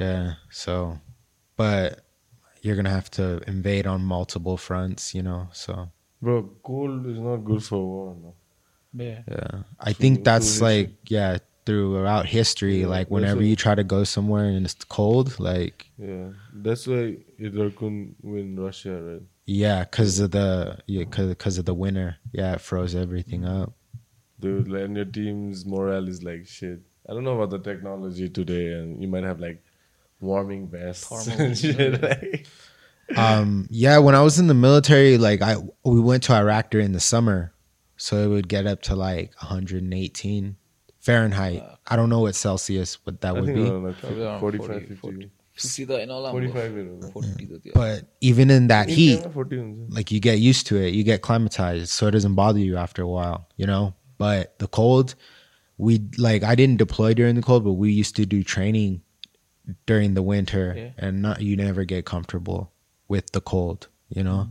yeah. So, but you're gonna have to invade on multiple fronts. You know. So Bro, cold is not good for war. No. Yeah. yeah, I Through- think that's through like yeah throughout history. Yeah, like whenever you try to go somewhere and it's cold, like Yeah, that's why Hitler couldn't win Russia, right? yeah, because of the yeah, because of the winter. Yeah, it froze everything up. Dude, and your team's morale is like shit. I don't know about the technology today, and you might have like warming vests Um, yeah, when I was in the military, like I we went to Iraq during the summer, so it would get up to like 118 Fahrenheit. Uh, I don't know what Celsius, what that I would be. Like 45, 40, 50. 40. But even in that heat, like you get used to it, you get climatized, so it doesn't bother you after a while, you know. But the cold, we like I didn't deploy during the cold, but we used to do training during the winter Yeah. and not you never get comfortable with the cold you know?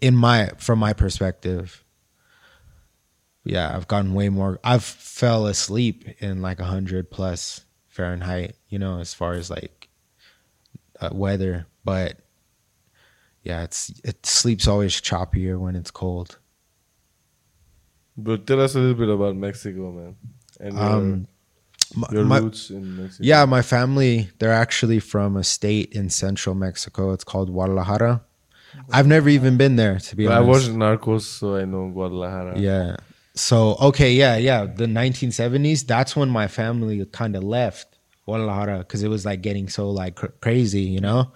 In my from my perspective yeah i've gotten way more i've fell asleep in like 100 plus fahrenheit you know as far as like uh, weather but yeah it's it sleep's always choppier when it's cold. But tell us a little bit about Mexico, man, and your, um my, your my- roots in Mexico. yeah my family they're actually from a state in central mexico it's called guadalajara i've never even been there to be But I honest watched Narcos, so I know Guadalajara. Yeah. So okay, yeah, yeah. The 1970s. That's when my family kind of left Guadalajara because it was like getting so like cr- crazy, you know,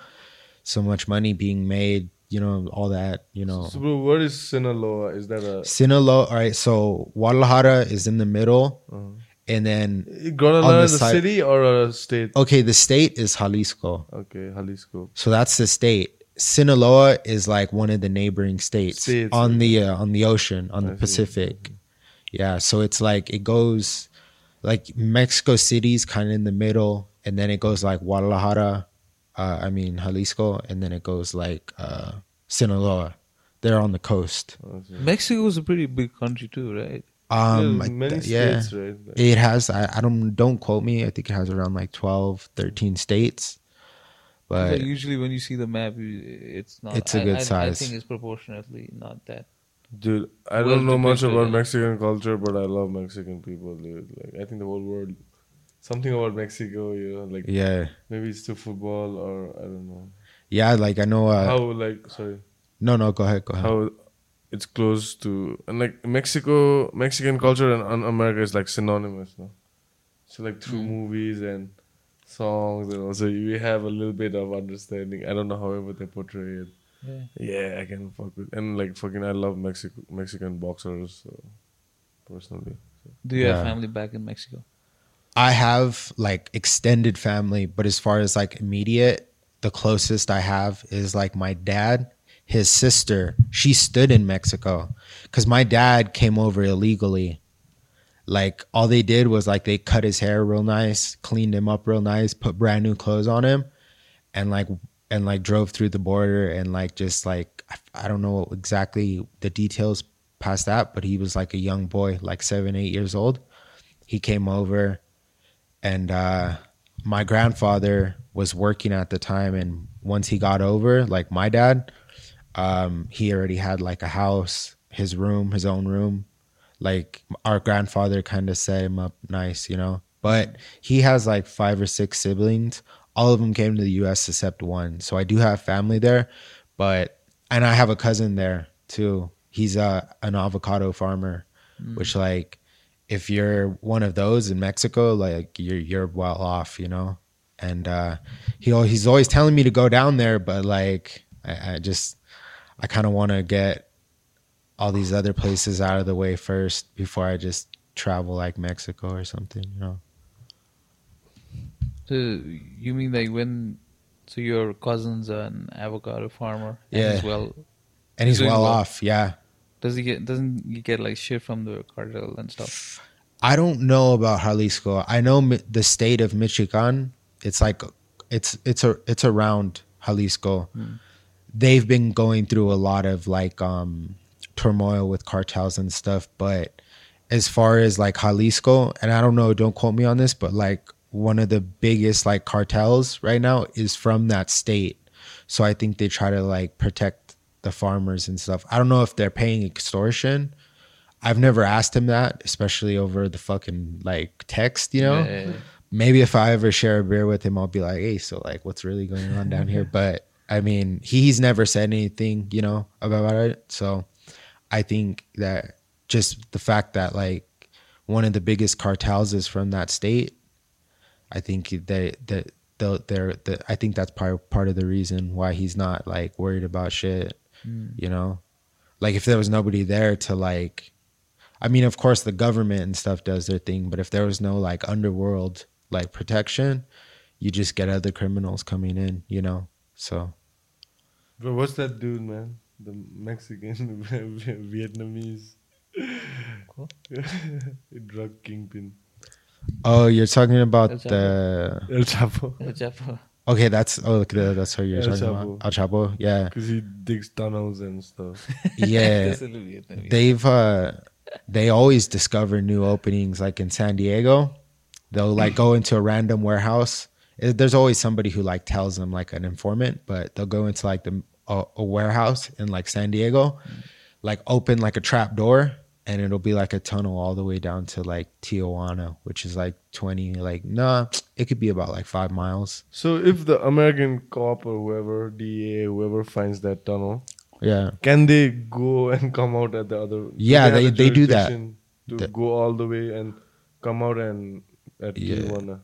so much money being made, you know, all that, you know. So, bro, what is Sinaloa? Is that a Sinaloa. All right, so Guadalajara is in the middle, uh, and then Guadalajara the is a side- city or a state? okay, the state is Jalisco. Okay, Jalisco. So that's the state. Sinaloa is like one of the neighboring states, States, on the uh, on the ocean on I the see. Pacific. Yeah, so it's like it goes like Mexico City's kind of in the middle, and then it goes like Guadalajara, Uh, I mean Jalisco, and then it goes like uh, Sinaloa. They're on the coast. Mexico is a pretty big country too, right? Um, yeah, many th- yeah, states, right? Like, it has. I, I don't don't quote me. I think it has around like 12, 13 states. But Like, usually when you see the map, it's not. It's a I- good I, I size. think it's proportionately not that. Dude, I Well don't know much about yeah. Mexican culture, but I love Mexican people, dude. Like, I think the whole world, something about Mexico, you know, like yeah, maybe it's to football or I don't know. yeah. Like I know. Uh, how like sorry, no, no. Go ahead. Go ahead. how it's close to and like Mexico, Mexican culture and, and America is like synonymous, no? So like through Mm. movies and songs and also we have a little bit of understanding. I don't know however they portray it. Yeah. Yeah, I can fuck with and like fucking I love Mexico Mexican boxers so personally. Do you have family back in Mexico? I have like extended family, but as far as like immediate, the closest I have is like my dad, his sister. She stood in Mexico because my dad came over illegally. Like all they did was like they cut his hair real nice, cleaned him up real nice, put brand new clothes on him, and like and like drove through the border and like just like I- don't know exactly the details past that, but he was like a young boy, like seven, eight years old. He came over and uh my grandfather was working at the time and once he got over like my dad um he already had like a house his room his own room. Like our grandfather kind of set him up nice you know? But he has like five or six siblings. All of them came to the US except one. So I do have family there but and I have a cousin there too. He's a an avocado farmer which like if you're one of those in Mexico, like you're you're well off, you know. And uh, he he's always telling me to go down there, but like I, I just I kind of want to get all these other places out of the way first before I just travel like Mexico or something, you know. So you mean like when? So your cousin's an avocado farmer. Yeah. he's well, And he's well well. off, yeah. does he get? Doesn't he get like shit from the cartel and stuff? I don't know about Jalisco. I know the state of Michoacan. It's like it's it's a it's around Jalisco. Hmm. They've been going through a lot of like um turmoil with cartels and stuff, but as far as like Jalisco, and I don't know, don't quote me on this, but like one of the biggest like cartels right now is from that state. So I think they try to like protect the farmers and stuff. I don't know if they're paying extortion. I've never asked him that, especially over the fucking like text, you know. Yeah, yeah, yeah. Maybe if I ever share a beer with him, I'll be like, "Hey, so like, what's really going on down here?" But I mean, he's never said anything, you know, about it. So I think that just the fact that like one of the biggest cartels is from that state, I think that that they'll, they're, the, I think that's part part of the reason why he's not like worried about shit, mm. you know. Like if there was nobody there to like I mean, of course, the government and stuff does their thing, but if there was no like underworld like protection, you just get other criminals coming in, you know. So But what's that dude, man? The Mexican Vietnamese Cool. drug kingpin. Oh, you're talking about El the El Chapo. Yeah, Jeff, uh, okay. That's oh, look, the- that's what you're El talking Chapo. about. El Chapo, yeah, Because he digs tunnels and stuff. yeah. this is Vietnamese. They've uh, they always discover new openings. Like in San Diego, they'll like go into a random warehouse. There's always somebody who like tells them like an informant, but they'll go into like the a, a warehouse in like San Diego, mm. like open like a trap door, and it'll be like a tunnel all the way down to like Tijuana, which is like twenty. Like nah, it could be about like five miles. So if the American cop or whoever, DA, whoever finds that tunnel, Yeah. can they go and come out at the other? Yeah, have they- they do that. To The- go all the way and come out and at Yeah. Tijuana.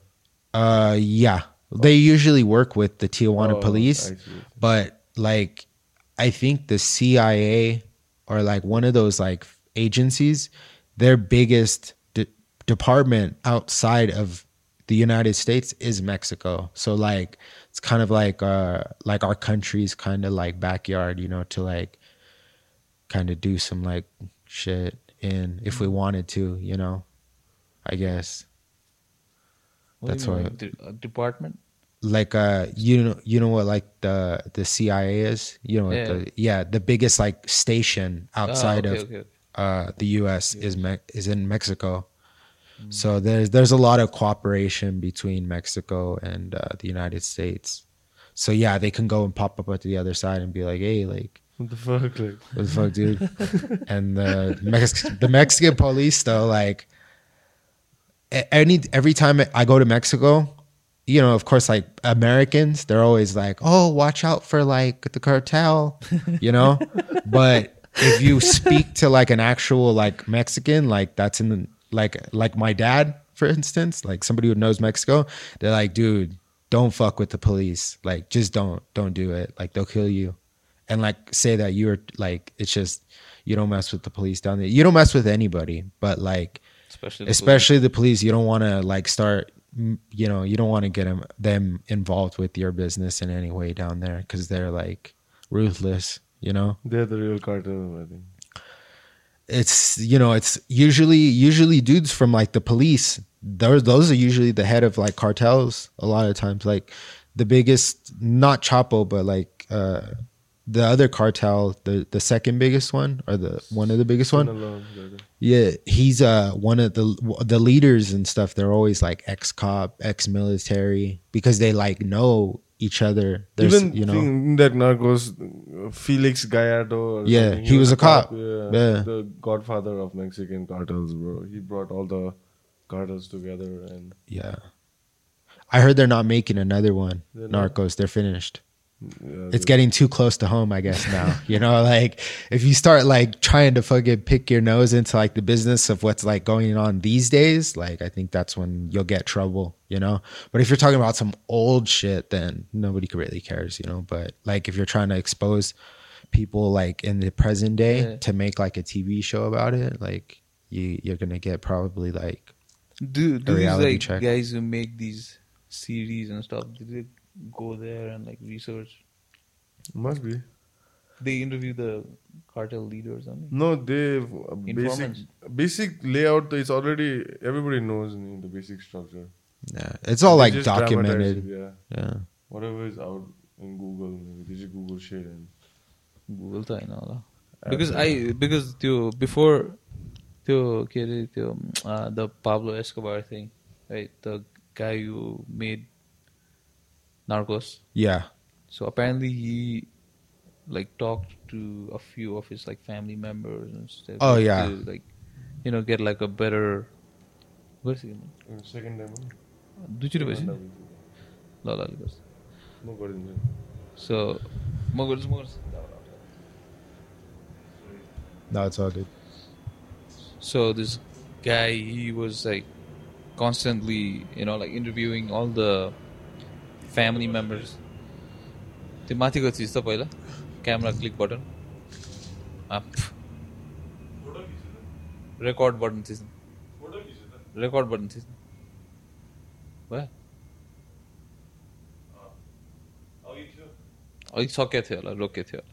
Uh, yeah. They usually work with the Tijuana Oh, police. But like i think the cia or like one of those like agencies their biggest de- department outside of the united states is mexico so like it's kind of like uh like our country's kind of like backyard you know to like kind of do some like shit in if we wanted to you know i guess What that's why- like, de- uh, department. like uh you know you know what like the the CIA is you know Yeah. the yeah the biggest like station outside Ah, okay, of okay, okay. uh the US is Me- is in Mexico so there's there's a lot of cooperation between Mexico and uh, the United States so yeah they can go and pop up at the other side and be like hey like What the fuck? Like, what the fuck, dude? and the Mex- the Mexican police, though, like a- any every time I go to Mexico, you know, of course, like Americans, they're always like, "Oh, watch out for like the cartel," you know. but if you speak to like an actual like Mexican, like that's in the like like my dad, for instance, like somebody who knows Mexico, they're like, "Dude, don't fuck with the police. Like, just don't don't do it. Like, they'll kill you." and like say that you're like it's just you don't mess with the police down there. You don't mess with anybody, but like especially the especially the police, you don't want to like start you know, you don't want to get them them involved with your business in any way down there cuz they're like ruthless, you know. they're the real cartel, I think. It's you know, it's usually usually dudes from like the police. Those those are usually the head of like cartels a lot of times like the biggest not Chapo but like uh the other cartel, the the second biggest one or the one of the biggest one, Yeah, he's uh one of the the leaders and stuff. They're always like ex cop, ex military because they like know each other. There's Even you know that Narcos, Felix Gallardo. Yeah, something, he was a cop. Yeah, Yeah. the godfather of Mexican cartels, bro. He brought all the cartels together, and yeah. I heard they're not making another one. They're not? Narcos, they're finished. It's getting too close to home, I guess now. you know, like if you start like trying to fucking pick your nose into like the business of what's like going on these days, like I think that's when you'll get trouble, you know. But if you're talking about some old shit, then nobody really cares, you know. But like if you're trying to expose people like in the present day Yeah. to make like a TV show about it, like you you're gonna get probably like Do do these like check. guys who make these series and stuff? Did they go there and like research? must be. Mm. They interview the cartel leader or something. No, they uh, basic Informants. basic layout is already everybody knows in the basic structure. yeah, it's all They like just dramatize documented. it, yeah, Yeah. whatever is out in Google, maybe they just Google shit and Google था होइन होला because I because त्यो before त्यो के अरे त्यो uh, the Pablo Escobar thing right the guy who made Narcos. Yeah. So apparently he like talked to a few of his like family members and stuff. Oh like, yeah. To, like you know get like a better. What's it? Second demo. Dujiro basi. So, Mogul's gardin. No, it's all good. So this guy, he was like constantly, you know, like interviewing all the family members. त्यो माथिको चिज त पहिला camera click button record button थिच्नु record button थिच्नु भयो अलिक सकिएको थियो होला रोकिएको थियो होला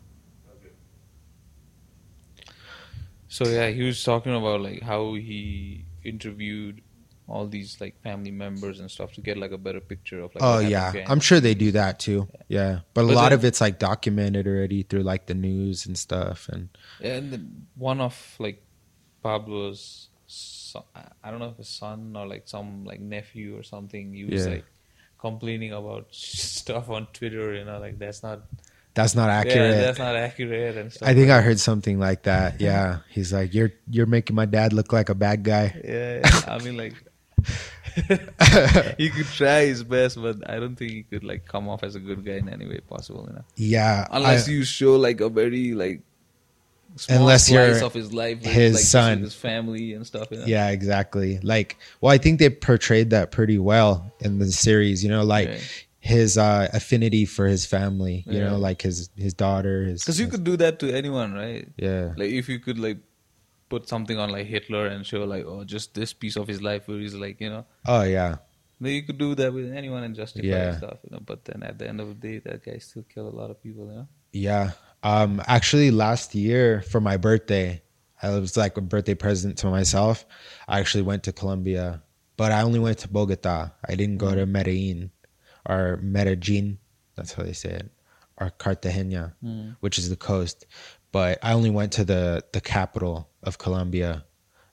So yeah, he was talking about like how he interviewed all these like family members and stuff to get like a better picture of like. oh yeah. I'm sure they do that too. Yeah, but a But lot then- of it's like documented already through like the news and stuff. And and one of like Pablo's, son, I don't know if his son or like some like nephew or something. He was Yeah. like complaining about stuff on Twitter. You know, like that's not that's not accurate. Yeah, that's not accurate and stuff. I think I heard something like that. Yeah, he's like, "You're you're making my dad look like a bad guy." Yeah, yeah. I mean like. he could try his best, but I don't think he could like come off as a good guy in any way possible. You know. Yeah, unless I- you show like a very like small Unless you're of his life, his like, son. his family and stuff. You know? Yeah, exactly. Like, well, I think they portrayed that pretty well in the series. You know, like Right. his uh affinity for his family. You know, like his his daughter. His because you his- could do that to anyone, right? yeah, Like if you could like put something on like Hitler and show like oh just this piece of his life where he's like you know oh yeah, you could do that with anyone and justify Yeah. stuff, you know. But then at the end of the day, that guy still killed a lot of people, you know. yeah. Um, actually, last year for my birthday, I was like a birthday present to myself. I actually went to Colombia, but I only went to Bogota. I didn't go to Medellin. or Medellin. That's how they say it, or Cartagena, Mm. which is the coast. But I only went to the the capital of Colombia.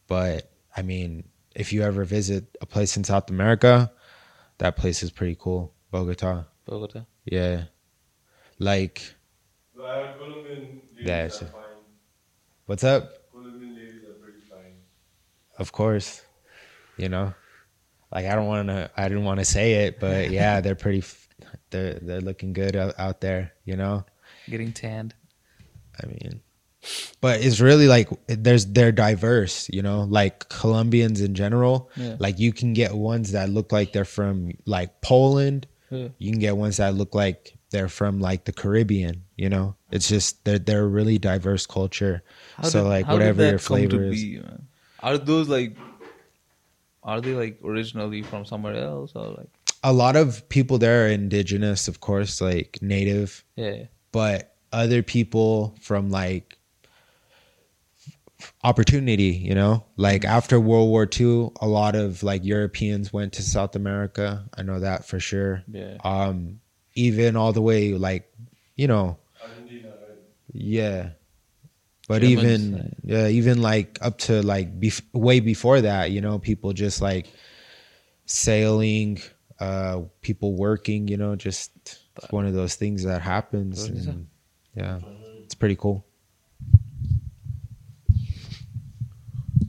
But I mean, if you ever visit a place in South America, that place is pretty cool. Bogota. Bogota. Yeah. Like, Colombian ladies That's- are fine. what's up? Colombian ladies are pretty fine. Of course. You know, like I don't want to. I didn't want to say it, but yeah, they're pretty. f- They're they're looking good out, out there. You know, Getting tanned. I mean, but it's really like there's they're diverse. You know, like Colombians in general. Yeah. Like you can get ones that look like they're from like Poland. Yeah. You can get ones that look like they're from like the Caribbean. You know, it's just they're they're a really diverse culture. How so did- like whatever your flavor is. be. Are those like? Are they like originally from somewhere else or like? a lot of people there are indigenous, of course, like native, Yeah. but other people from like opportunity, you know, like after World War II, a lot of like Europeans went to South America. I know that for sure. Yeah. Um, even all the way, like, you know, yeah. But Germans, even like- yeah, even like up to like bef- way before that, you know, people just like sailing, uh, people working, you know, just it's one of those things that happens. And, yeah, it's pretty cool.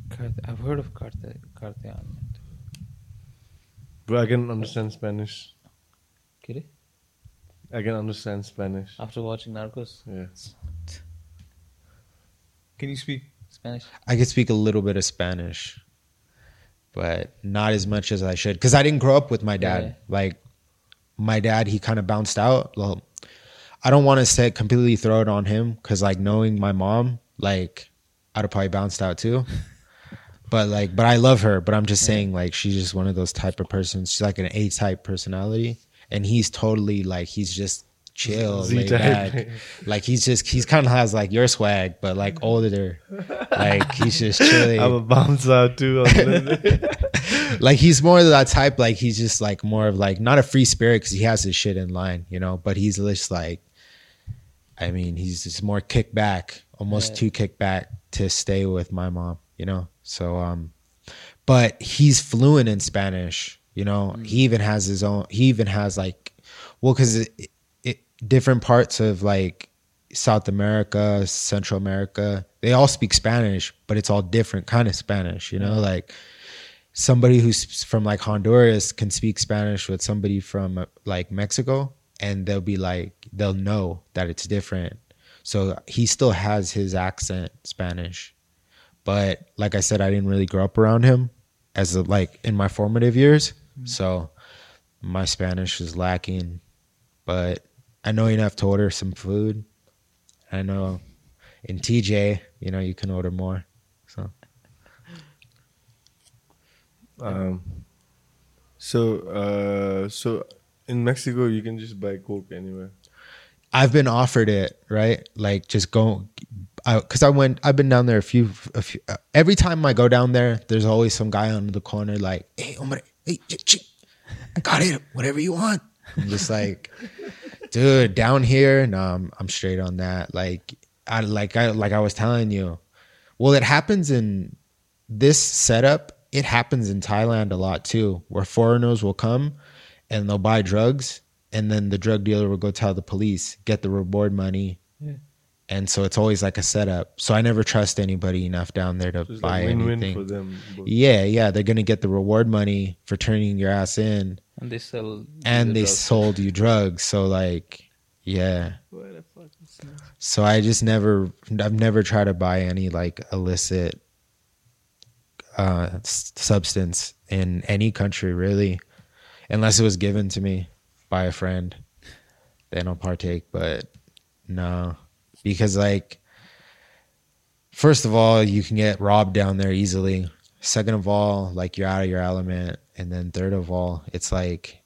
Carte- I've heard of Carte Cartean. But I can understand Spanish. Kiri? I can understand Spanish. After watching Narcos, Yeah. can you speak Spanish? I could speak a little bit of Spanish, but not as much as I should because I didn't grow up with my dad. Yeah. Like my dad, he kind of bounced out. Well, I don't want to say completely throw it on him because like knowing my mom, like I'd have probably bounced out too. But like, but I love her. But I'm just saying, like, she's just one of those type of persons. She's like an A type personality, and he's totally like he's just chill, laid back. Like he's just he's kind of has like your swag, but like older. Like he's just chilling. I'm a bounce out too. like he's more of that type. Like he's just like more of like not a free spirit because he has his shit in line, you know. But he's just like, I mean, he's just more kick back, almost too kick back to stay with my mom, you know. So um, but he's fluent in Spanish. You know, he even has his own. He even has like, well, because it, it, different parts of like South America, Central America, they all speak Spanish, but it's all different kind of Spanish. You know, like somebody who's from like Honduras can speak Spanish with somebody from uh, like Mexico, and they'll be like they'll know that it's different. So he still has his accent Spanish, but like I said, I didn't really grow up around him as a, like in my formative years, so my Spanish is lacking. But I know enough to order some food. I know in TJ, you know, you can order more. So um, so, uh, so in Mexico, you can just buy Coke anywhere. I've been offered it, right? Like just go, because I, went. I've been down there a few, a few. Uh, every time I go down there, there's always some guy on the corner like, "Hey, hombre, hey, I got it. Whatever you want." I'm just like, dude, down here, no, I'm, I'm straight on that. Like, I like I like I was telling you. Well, it happens in this setup. It happens in Thailand a lot too, where foreigners will come and they'll buy drugs, and then the drug dealer will go tell the police, get the reward money. Yeah. And so it's always like a setup. So I never trust anybody enough down there to So buy like anything. for them. Yeah, yeah, they're gonna get the reward money for turning your ass in, And they sell. and the they drugs. sold you drugs. So like, yeah. What the fuck is this? So I just never, I've never tried to buy any like illicit uh, s- substance in any country really, unless it was given to me by a friend. Then I'll partake, but no, because like, first of all, you can get robbed down there easily. Second of all, like you're out of your element, and then third of all, it's like,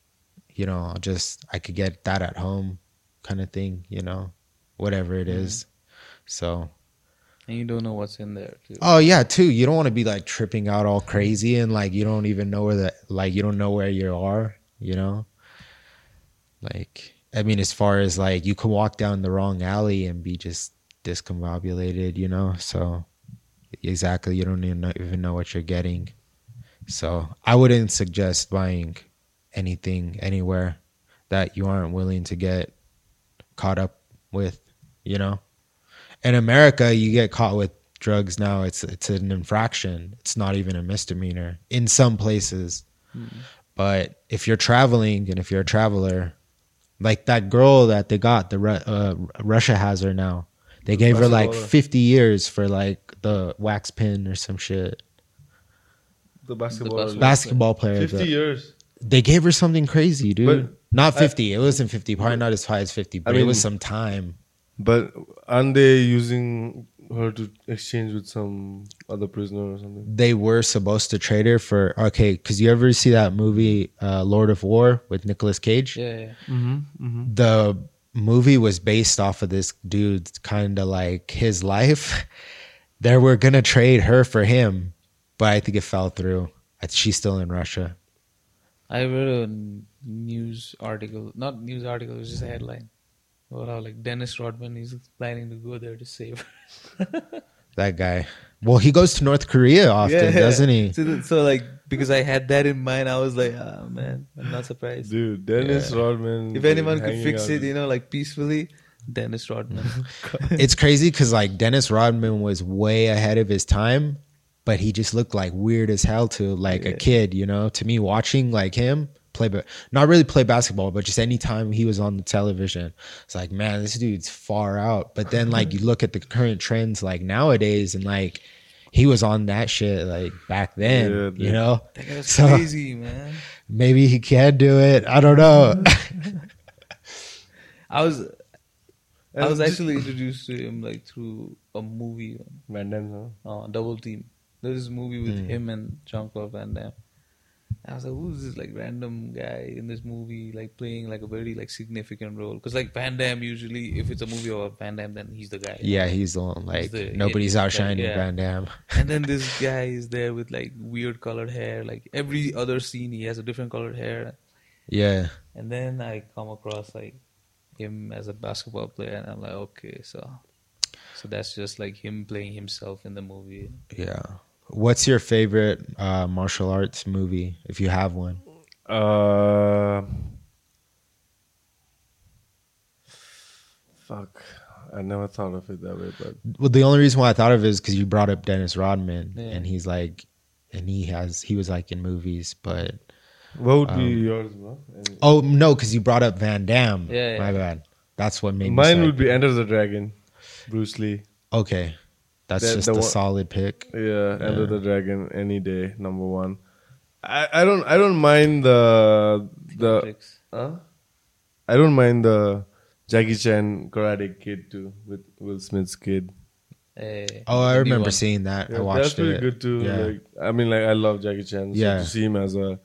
you know, just I could get that at home, kind of thing, you know whatever it mm-hmm. is. So, And you don't know what's in there too. oh yeah, too. You don't want to be like tripping out all crazy and like you don't even know where the like you don't know where you are. You know, Like, I mean, as far as like you can walk down the wrong alley and be just discombobulated, you know. So exactly, you don't even know, even know what you're getting. So I wouldn't suggest buying anything anywhere that you aren't willing to get caught up with, you know. In America, you get caught with drugs now. It's it's an infraction. It's not even a misdemeanor in some places. But if you're traveling and if you're a traveler, like that girl that they got, the uh, Russia has her now. They gave her like Basketballer. 50 years for like the wax pin or some shit. The basketball. basketball. Basketball player. 50 the- years. they gave her something crazy, dude. But Not I- 50. it wasn't 50. Probably not as high as 50, but it mean- was some time. But aren't they using her to exchange with some other prisoner or something? They were supposed to trade her for okay, because you ever see that movie uh, Lord of War with Nicolas Cage? Yeah, yeah. Mm-hmm. mm-hmm. the movie was based off of this dude's kind of like his life. they were gonna trade her for him, but I think it fell through. She's still in Russia. I read a news article, not news article, it was just a headline. About how like Dennis Rodman is planning to go there to save her. That guy. Well, he goes to North Korea often, doesn't he? So, so like because I had that in mind, I was like, ah man, I'm not surprised. Dude, Dennis Yeah. Rodman. if anyone could fix it, you know, like peacefully, Dennis Rodman. It's crazy because like Dennis Rodman was way ahead of his time, but he just looked like weird as hell to like a kid. You know, to me watching like him play, but not really play basketball, but just anytime he was on the television, it's like man, this dude's far out. But then like you look at the current trends like nowadays, and like he was on that shit like back then. Yeah, you know, that was So- crazy, man. maybe he can do it. I don't know. I was I was actually introduced to him like through a movie, Van Damme, huh? uh, Double Team. There's this movie with Hmm. him and Jean Claude Van Damme. I was like, who's this like random guy in this movie, like playing like a very like significant role? Because like Van Damme usually, if it's a movie about Van Damme, then he's the guy. yeah, he's the one. Like the- nobody's yeah, outshining yeah. Van Damme. And then this guy is there with like weird colored hair. Like every other scene, he has a different colored hair. Yeah. And then I come across like him as a basketball player, and I'm like, okay, so so that's just like him playing himself in the movie. Yeah. What's your favorite uh, martial arts movie, if you have one? Uh, fuck. I never thought of it that way, but Well, the only reason why I thought of it is because you brought up Dennis Rodman, Yeah. and he's like, and he has he was like in movies, but what would be Um, yours, bro? And oh no, because you brought up Van Damme. Yeah, yeah. my bad. That's what made Mine start- would be Enter the Dragon, Bruce Lee. okay. That's The- just the a one- solid pick. Yeah, End Yeah. the Dragon any day, number one. I, I don't I don't mind the the Matrix. huh? I don't mind the Jackie Chan Karate Kid too with Will Smith's kid. Eh, Oh, I remember one. seeing that. I Yeah, watched that's pretty it. good too. Yeah. Like, I mean, like I love Jackie Chan. So Yeah. to see him as a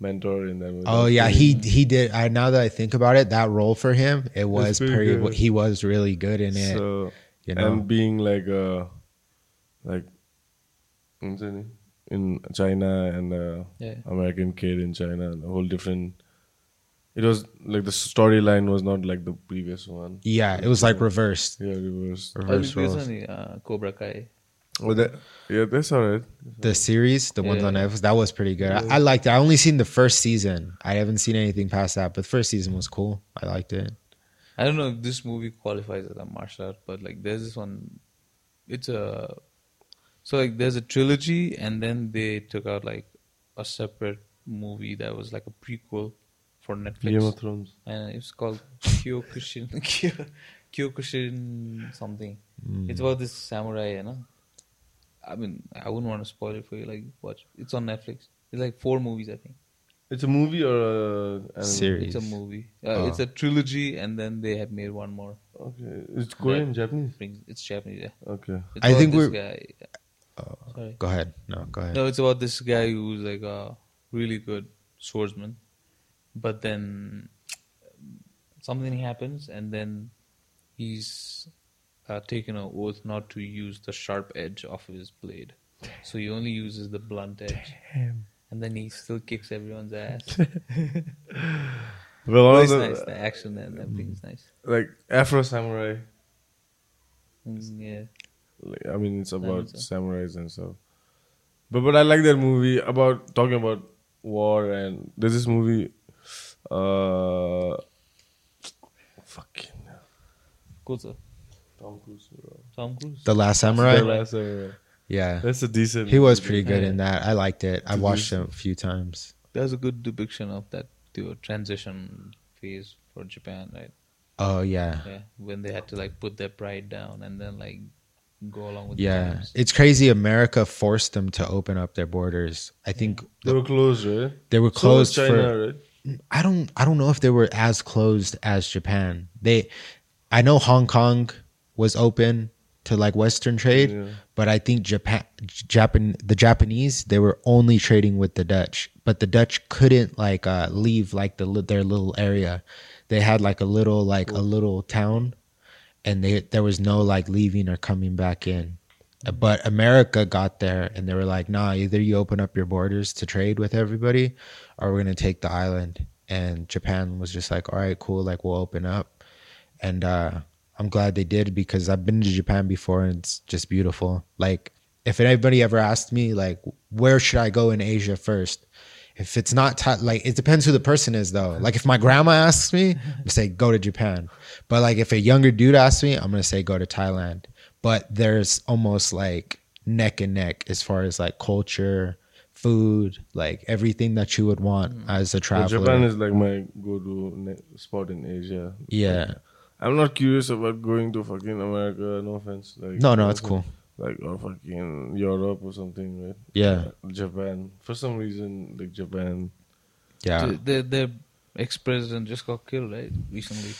mentor in that movie. Oh yeah, he he did. I now that I think about it, that role for him, it was pretty pretty. He was really good in it. So you know, and being like a like what's his name? in China and a Yeah. American kid in China, and a whole different. It was like the storyline was not like the previous one. yeah, it was like reversed. Yeah, reversed. Oh, Reverse this one, uh, Cobra Kai. Oh, that yeah, that's alright. The series, the ones on Netflix, that was pretty good. Yeah. I, I liked it. I only seen the first season. I haven't seen anything past that, but the first season was cool. I liked it. I don't know if this movie qualifies as a martial art, but like there's this one. It's a so like there's a trilogy, and then they took out like a separate movie that was like a prequel for Netflix, Game of Thrones. and it's called Kyokushin Kyokushin something. Mm. It's about this samurai, you know. I mean, I wouldn't want to spoil it for you. Like, watch. It's on Netflix. It's like four movies, I think. It's a movie or a anime? Series. It's a movie. Uh, Oh. It's a trilogy, and then they have made one more. Okay, it's Korean, Japanese. Brings- It's Japanese, yeah. Okay. It's I think we're- guy. Oh, Sorry. go ahead. No, go ahead. No, it's about this guy who's like a really good swordsman, but then something happens, and then he's uh, taken an oath not to use the sharp edge of his blade, so he only uses the blunt edge, Damn. and then he still kicks everyone's ass. But one Oh, it's the, nice. The action and everything is nice. like Afro Samurai. Mm, yeah. Like, I mean, it's about samurais and stuff. But but I like that movie about talking about war and there's this movie. Uh, fucking Cool, sir. Tom Cruise. bro. Tom Cruise. The Last Samurai. The Last Samurai. Yeah, That's a decent. he was movie. pretty good Yeah. in that. I liked it. I watched see- it a few times. There's a good depiction of that the transition phase for Japan, right? Oh yeah, Yeah, when they had to like put their pride down and then like go along with yeah. times. It's crazy. America forced them to open up their borders. I think They were closed, right? they were So closed China, for. right? I don't. I don't know if they were as closed as Japan. They, I know Hong Kong was open to like Western trade, Yeah. but I think Japan, Japan, the Japanese, they were only trading with the Dutch, but the Dutch couldn't like uh, leave like the their little area. They had like a little like a little town, and they there was no like leaving or coming back in. But America got there, and they were like, "Nah, either you open up your borders to trade with everybody, or we're gonna take the island." And Japan was just like, "All right, cool, like we'll open up." And uh, I'm glad they did because I've been to Japan before and it's just beautiful. Like if anybody ever asked me like where should I go in Asia first? If it's not Tha- like it depends who the person is though. Like if my grandma asks me, I say go to Japan. But like if a younger dude asks me, I'm gonna say go to Thailand. But there's almost like neck and neck as far as like culture, food, like everything that you would want mm. as a But traveler. Japan is like my go-to spot in Asia. yeah. I'm not curious about going to fucking America. No offense. Like No, no, it's cool. Like or fucking Europe or something, right? Yeah. Japan. For some reason, like Japan. Yeah. The, the, the ex-president just got killed, right? Recently.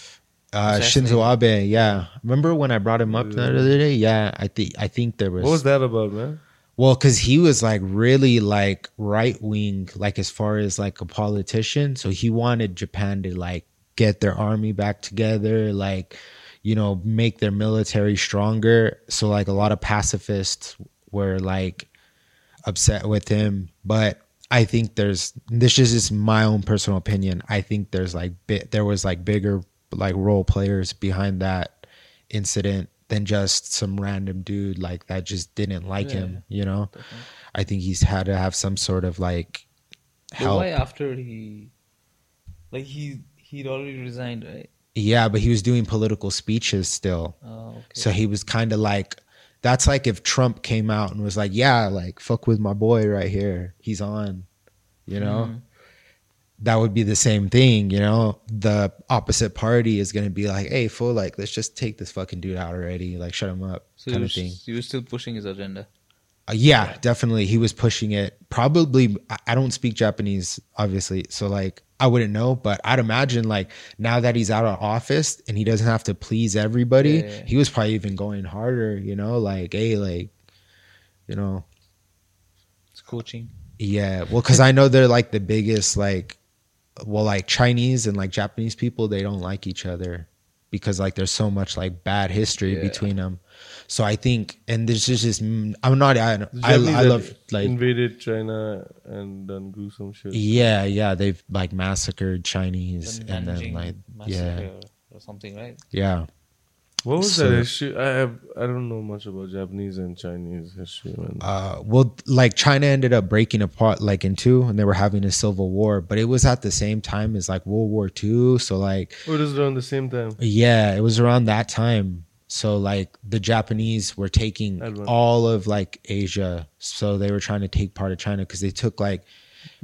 Uh, Shinzo Abe, yeah. Remember when I brought him up the other day? Yeah, I think I think there was, What was that about, man? well, because he was like really like right wing, like as far as like a politician. So he wanted Japan to like get their army back together, like you know, make their military stronger. So like a lot of pacifists were like upset with him, but I think there's this is just my own personal opinion. I think there's like bit there was like bigger like role players behind that incident than just some random dude like that just didn't like Yeah. him, you know? Definitely. I think he's had to have some sort of like But help. why after he, like he he'd already resigned, right? Yeah, but he was doing political speeches still. Oh, okay. So he was kind of like, that's like if Trump came out and was like, yeah, like fuck with my boy right here. He's on, you know? Mhm. That would be the same thing, you know? The opposite party is going to be like, hey, fool, like, let's just take this fucking dude out already. Like, shut him up, So kind he of thing. he was still pushing his agenda. Uh, yeah, definitely. He was pushing it. Probably, I- I don't speak Japanese, obviously. So, like, I wouldn't know, but I'd imagine, like, now that he's out of office and he doesn't have to please everybody, Yeah. he was probably even going harder, you know? Like, hey, like, you know, It's coaching. yeah. Well, because I know they're like the biggest, like, well, like Chinese and like Japanese people, they don't like each other because like there's so much like bad history Yeah. between them. So I think, and there's just, I'm not, I, The I, Japanese I love like, invaded China and done gruesome shit. yeah, yeah, they've like massacred Chinese The and then like, yeah, or something, right? yeah. What was So- that issue? I have I don't know much about Japanese and Chinese history, man. Uh, well, like China ended up breaking apart like in two, and they were having a civil war, but it was at the same time as like World War Two. So like, oh, it was around the same time. Yeah, it was around that time. So like the Japanese were taking all of like Asia. So they were trying to take part of China because they took like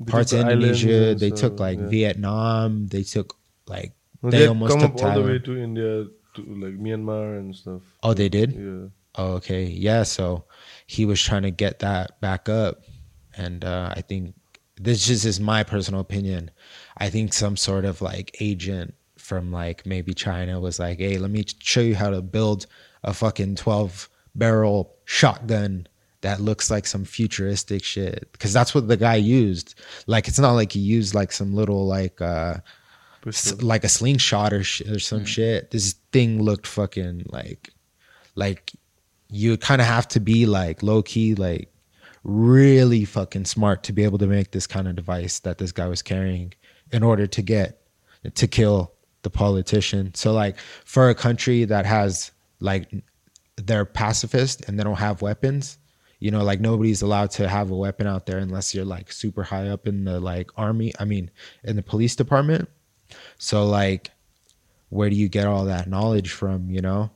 parts of Indonesia. They took like yeah. Vietnam. They took like they they, almost come took up all the way to India to like Myanmar and stuff. oh they did. Yeah. Oh okay, yeah. So he was trying to get that back up, and uh, I think this just is my personal opinion. I think some sort of like agent from like maybe China was like, "Hey, let me show you how to build a fucking twelve barrel shotgun." That looks like some futuristic shit because that's what the guy used. Like it's not like he used like some little like uh s- like a slingshot or sh- or some shit. This thing looked fucking like like you kind of have to be like low key like really fucking smart to be able to make this kind of device that this guy was carrying in order to get to kill the politician. So like for a country that has like they're pacifist and they don't have weapons, you know, like nobody's allowed to have a weapon out there unless you're like super high up in the like army, I mean, in the police department. So like where do you get all that knowledge from, you know?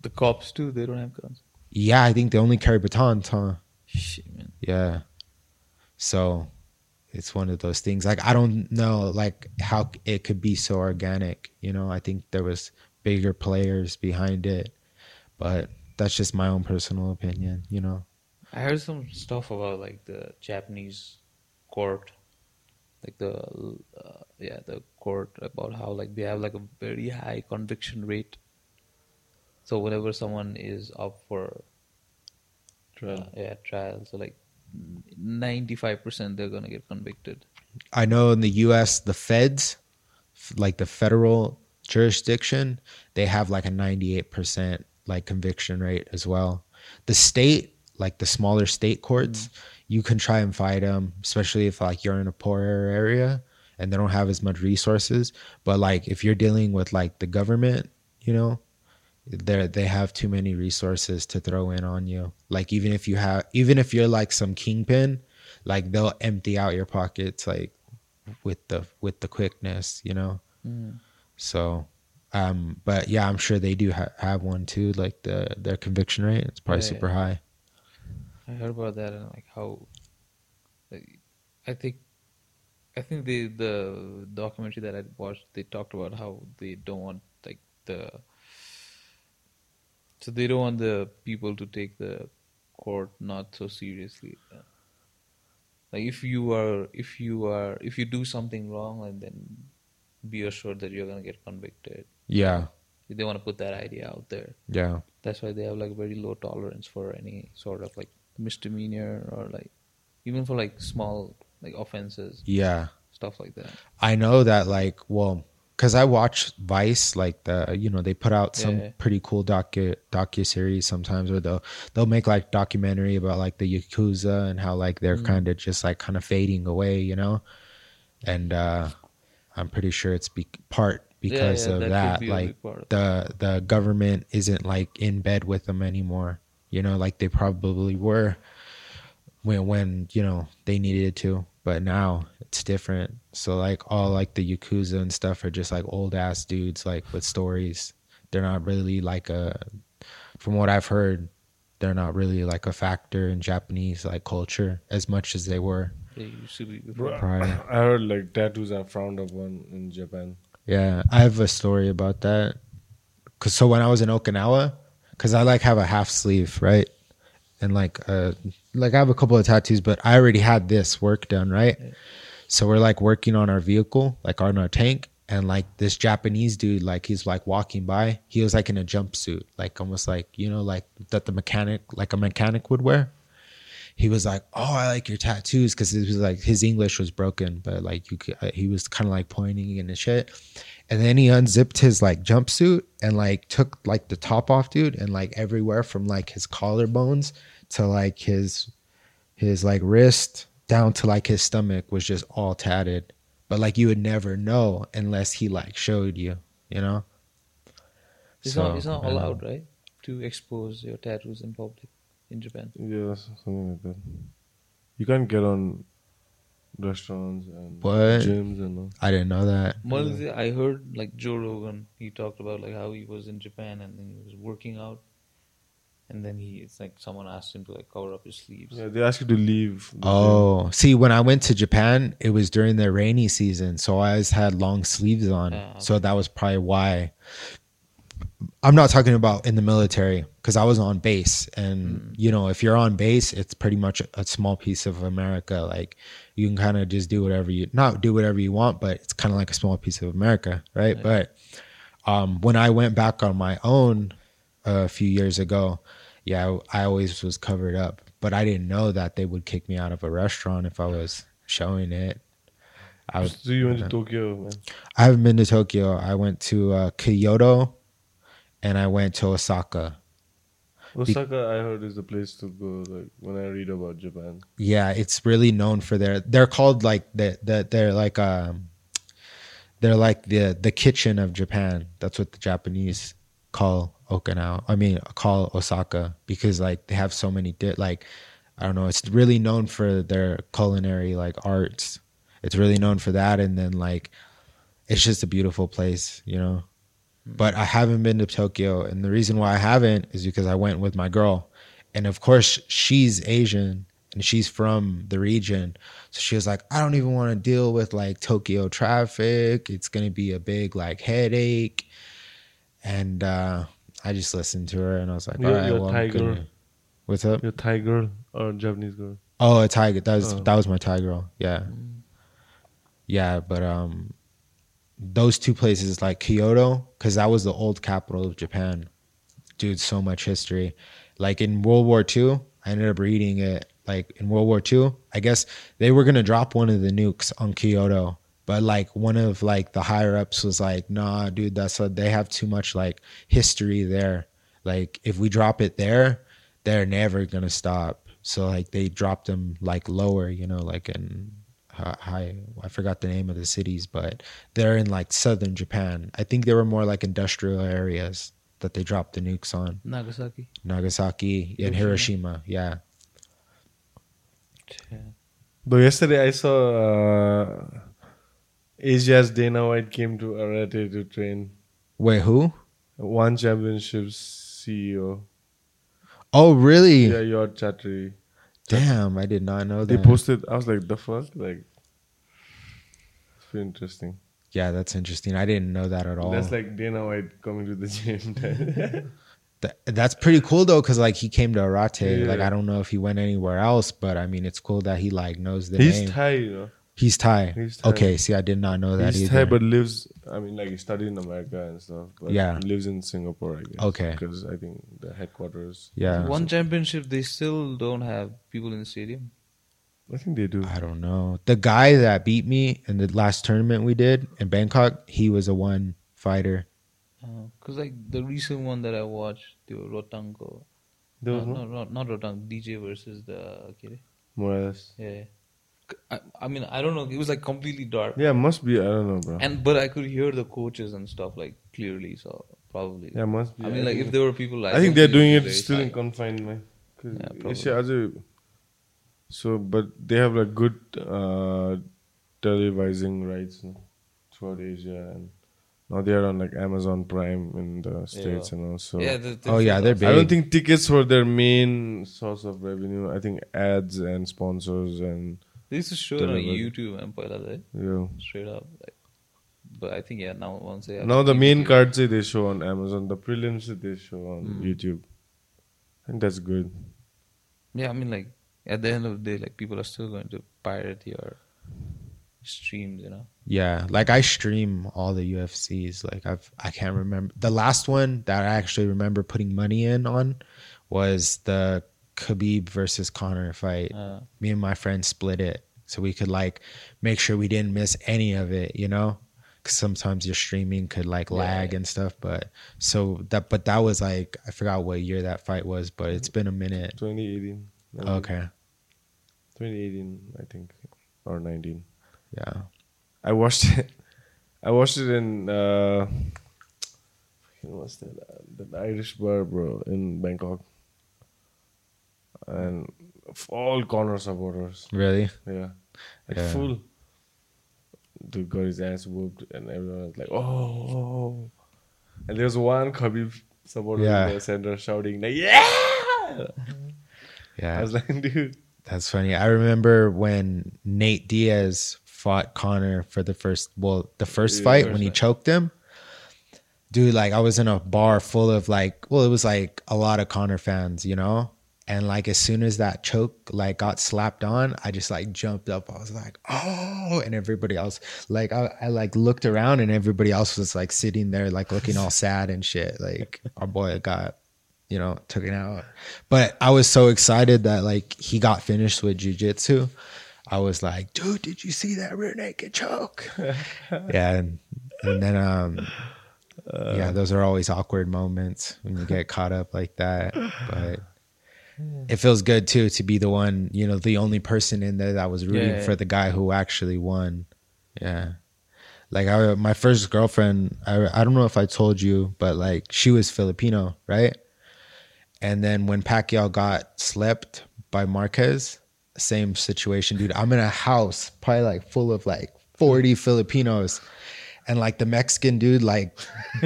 The cops too, they don't have guns. Yeah, I think they only carry batons, huh? Shit, man. Yeah. So it's one of those things. Like I don't know like how it could be so organic, you know? I think there was bigger players behind it. But that's just my own personal opinion, you know. I heard some stuff about like the Japanese court, like the uh, yeah the court about how like they have like a very high conviction rate. So whenever someone is up for Trial. uh, yeah trial, so like ninety five percent they're gonna get convicted. I know in the US the feds like the federal jurisdiction, they have like a 98% like conviction rate as well. The state, like the smaller state courts, mm-hmm. you can try and fight them, especially if like you're in a poorer area and they don't have as much resources. But like if you're dealing with like the government, you know, they they have too many resources to throw in on you. Like even if you have, even if you're like some kingpin, like they'll empty out your pockets like with the with the quickness, you know. So, um, but yeah, I'm sure they do ha- have one too. Like the their conviction rate, it's probably super high. I heard about that and like how, like, I think, I think the the documentary that I watched, they talked about how they don't want like the, so they don't want the people to take the court not so seriously. Like if you are, if you are, if you do something wrong, and then be assured that you're gonna get convicted. Yeah, They want to put that idea out there. yeah, That's why they have like very low tolerance for any sort of like misdemeanor or like even for like small like offenses, yeah. stuff like that. I know that like well, because I watch Vice, like the you know they put out some Yeah. pretty cool docu docu series sometimes where they'll they'll make like documentary about like the yakuza and how like they're Mm. kind of just like kind of fading away, you know, and uh I'm pretty sure it's be- part because yeah, of that that, like of the the government isn't like in bed with them anymore, you know, like they probably were when when you know they needed to but now it's different so like all like the yakuza and stuff are just like old ass dudes like with stories they're not really like a from what i've heard they're not really like a factor in japanese like culture as much as they were They used to be. Bro, Prior. I heard like tattoos are frowned upon in Japan. yeah i have a story about that cuz so when i was in okinawa cuz i like have a half sleeve right and like uh like i have a couple of tattoos but i already had this work done right? So we're like working on our vehicle like on our tank and like this japanese dude like he's like walking by. He was like in a jumpsuit like almost like you know like that the mechanic like a mechanic would wear he was like, "Oh, I like your tattoos," because it was like his English was broken, but like you, could, uh, he was kind of like pointing and shit. And then he unzipped his like jumpsuit and like took like the top off, dude, and like everywhere from like his collarbones to like his his like wrist down to like his stomach was just all tatted. But like you would never know unless he like showed you, you know. It's So, not it's not allowed, right? To expose your tattoos in public in Japan. Yeah, something like that. You can't get on restaurants and What? gyms and all. I didn't know that. Malaysia, I heard like Joe Rogan. He talked about like how he was in Japan and then he was working out, and then he it's like someone asked him to like cover up his sleeves. Yeah, they asked you to leave. the Oh, see, when I went to Japan, it was during the rainy season, so I always had long sleeves on. Ah, So that was probably why. I'm not talking about in the military because I was on base, and you know, if you're on base, it's pretty much a small piece of America. Like you can kind of just do whatever you not do whatever you want, but it's kind of like a small piece of America, right? Right. But um, when I went back on my own a few years ago, yeah, I always was covered up, but I didn't know that they would kick me out of a restaurant if I was showing it. I was. So you went to Tokyo, man. I haven't been to Tokyo. I went to uh, Kyoto, and I went to Osaka. Osaka, I heard, is the place to go. Like when I read about Japan. Yeah, it's really known for their. They're called like the the they're like um, they're like the the kitchen of Japan. That's what the Japanese call Okinawa. I mean, call Osaka because like they have so many di- like I don't know. It's really known for their culinary like arts. It's really known for that, and then like it's just a beautiful place, you know. But I haven't been to Tokyo, and the reason why I haven't is because I went with my girl, and of course she's Asian and she's from the region, so she was like, I don't even want to deal with like Tokyo traffic. It's gonna be a big like headache, and uh I just listened to her, and I was like, You're- all right, you're well, I'm Thai girl. What's up? Your Thai girl or Japanese girl? Oh, a Thai. That was Oh. that was my Thai girl. Yeah, yeah. But um, those two places like Kyoto, because that was the old capital of Japan. Dude, so much history. Like in World War II, I ended up reading it. Like in World War II, I guess they were gonna drop one of the nukes on Kyoto, but like one of like the higher ups was like, "Nah, dude, that's a, they have too much like history there. Like if we drop it there, they're never gonna stop." So like they dropped them like lower, you know, like in hi- I forgot the name of the cities, but they're in like southern Japan. I think they were more like industrial areas that they dropped the nukes on. Nagasaki. Nagasaki and Hiroshima. Yeah. Though yesterday I saw uh, Asia's Dana White came to Arate to train. Wait, who? One Championship CEO. Oh, really? Yeah, your Chatri. Damn, I did not know They that. They posted. I was like, the fuck, like, it's pretty interesting. yeah, that's interesting. I didn't know that at all. That's like Dana White coming to the gym. Th- that's pretty cool though, because like he came to Arate. Like I don't know if he went anywhere else, but I mean it's cool that he like knows the He's name. Thai, you know. He's Thai. He's Thai. Okay, see, I did not know that He's either. Thai, but lives. I mean, like he studied in America and stuff. But Yeah. lives in Singapore, I guess. Okay. Because I think the headquarters. yeah, One championship, they still don't have people in the stadium. I think they do. I don't know. The guy that beat me in the last tournament we did in Bangkok, he was a one fighter. Uh, because like the recent one that I watched, the Rotango. There was no, no no, not, not Rotango. DJ versus the uh, Kid. Moraes. Yeah. I, I mean, I don't know. It was like completely dark. Yeah, must be. I don't know, bro. And but I could hear the coaches and stuff like clearly, so probably. yeah, must be. I mean, like if there were people like. I think they're doing it still in Very confinement. 'Cause Yeah, Asia Aja- So, but they have like good uh, televising rights no, throughout Asia, and now they are on like Amazon Prime in the states and also. Yeah. the- the- Oh, yeah, they're I don't think tickets were their main source of revenue. I think ads and sponsors and They used to show it on YouTube and pahla they you know. straight up. Like, but I think yeah, now once they Now the TV, main cards say they show on Amazon, the prelims they show on Mm. YouTube. I think that's good. Yeah, I mean like at the end of the day, like people are still going to pirate your streams, you know. Yeah, like I stream all the UFCs. Like I've I can't remember the last one that I actually remember putting money in on was the Khabib versus Conor fight. Uh, Me and my friend split it so we could like make sure we didn't miss any of it, you know? Cuz sometimes your streaming could like Yeah. lag and stuff, but so that but that was like I forgot what year that fight was, but it's been a minute. 2018. I think. Okay. 2018, I think, or 19. Yeah. I watched it. I watched it in uh, fucking what's that? Uh, that Irish bar, bro, in Bangkok, and all Conor supporters. Really? Yeah, like Yeah. full. Dude got his ass whooped, and everyone was like, "Oh!" oh, oh. And there's one Khabib supporter Yeah. in the center shouting, like, "Yeah!" Yeah. I was like, "Dude, That's funny. I remember when Nate Diaz fought Conor for the first well, the first Yeah, fight first when he choked him. Dude, like I was in a bar full of like well, it was like a lot of Conor fans, you know? And like as soon as that choke like got slapped on, I just like jumped up. I was like, oh, and everybody else like I, I like looked around and everybody else was like sitting there like looking all sad and shit. Like our boy got you know, took it out. But I was so excited that like he got finished with jujitsu. I was like, dude, did you see that rear naked choke? yeah, and, and then um yeah, those are always awkward moments when you get caught up like that. But it feels good too to be the one, you know, the only person in there that was rooting Yeah. for the guy who actually won. Yeah. Like I, my first girlfriend, I, I don't know if I told you, but like she was Filipino, right? And then when Pacquiao got slept by Marquez, same situation, dude. I'm in a house, probably like full of like 40 Filipinos. And like the Mexican dude like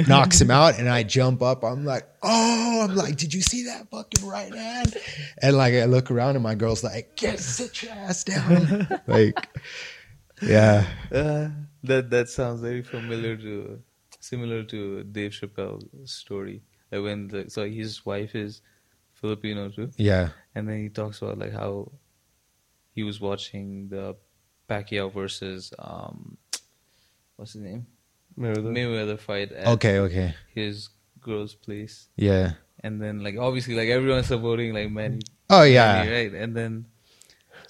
knocks him out, and I jump up. I'm like, oh, I'm like, did you see that fucking right hand? And like I look around, and my girl's like, get sit your ass down. like, yeah, Uh, that that sounds very familiar to similar to Dave Chappelle's story. Like when the, so his wife is Filipino too, yeah, and then he talks about like how he was watching the Pacquiao versus um what's his name Mayweather. Mayweather fight at okay, okay, his girl's place, yeah. and then like obviously like everyone's supporting like Manny, Oh Manny, yeah, right, and then.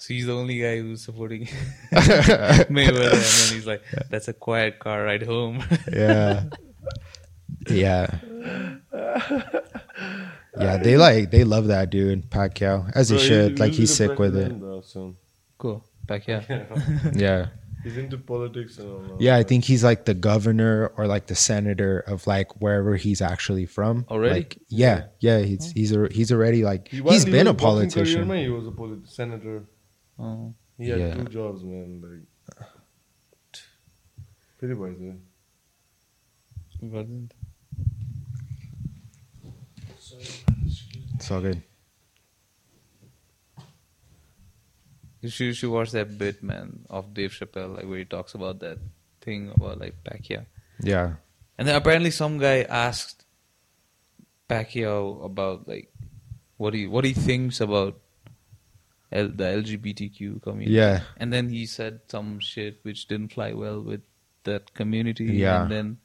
So he's the only guy who's supporting Mayweather, and then he's like, "That's a quiet car ride home." yeah, yeah, yeah. They like they love that dude Pacquiao as he Bro, should. he'll like he's sick with it. president, Bro, soon. cool. Back yeah. Yeah, He's into politics and all that. yeah. I think he's like the governor or like the senator of like wherever he's actually from. Already? Like, yeah, yeah. He's oh. he's a, he's already like He, while he's been a was boxing career, politician. man, he was a polit- senator. Oh. He had Yeah. two jobs, man. Like, pretty wise, man. It's all good. You should, watch that bit, man, of Dave Chappelle, like where he talks about that thing about like Pacquiao. Yeah, And then apparently some guy asked Pacquiao about like what he what he thinks about L, the LGBTQ community. yeah, And then he said some shit which didn't fly well with that community. Yeah. And then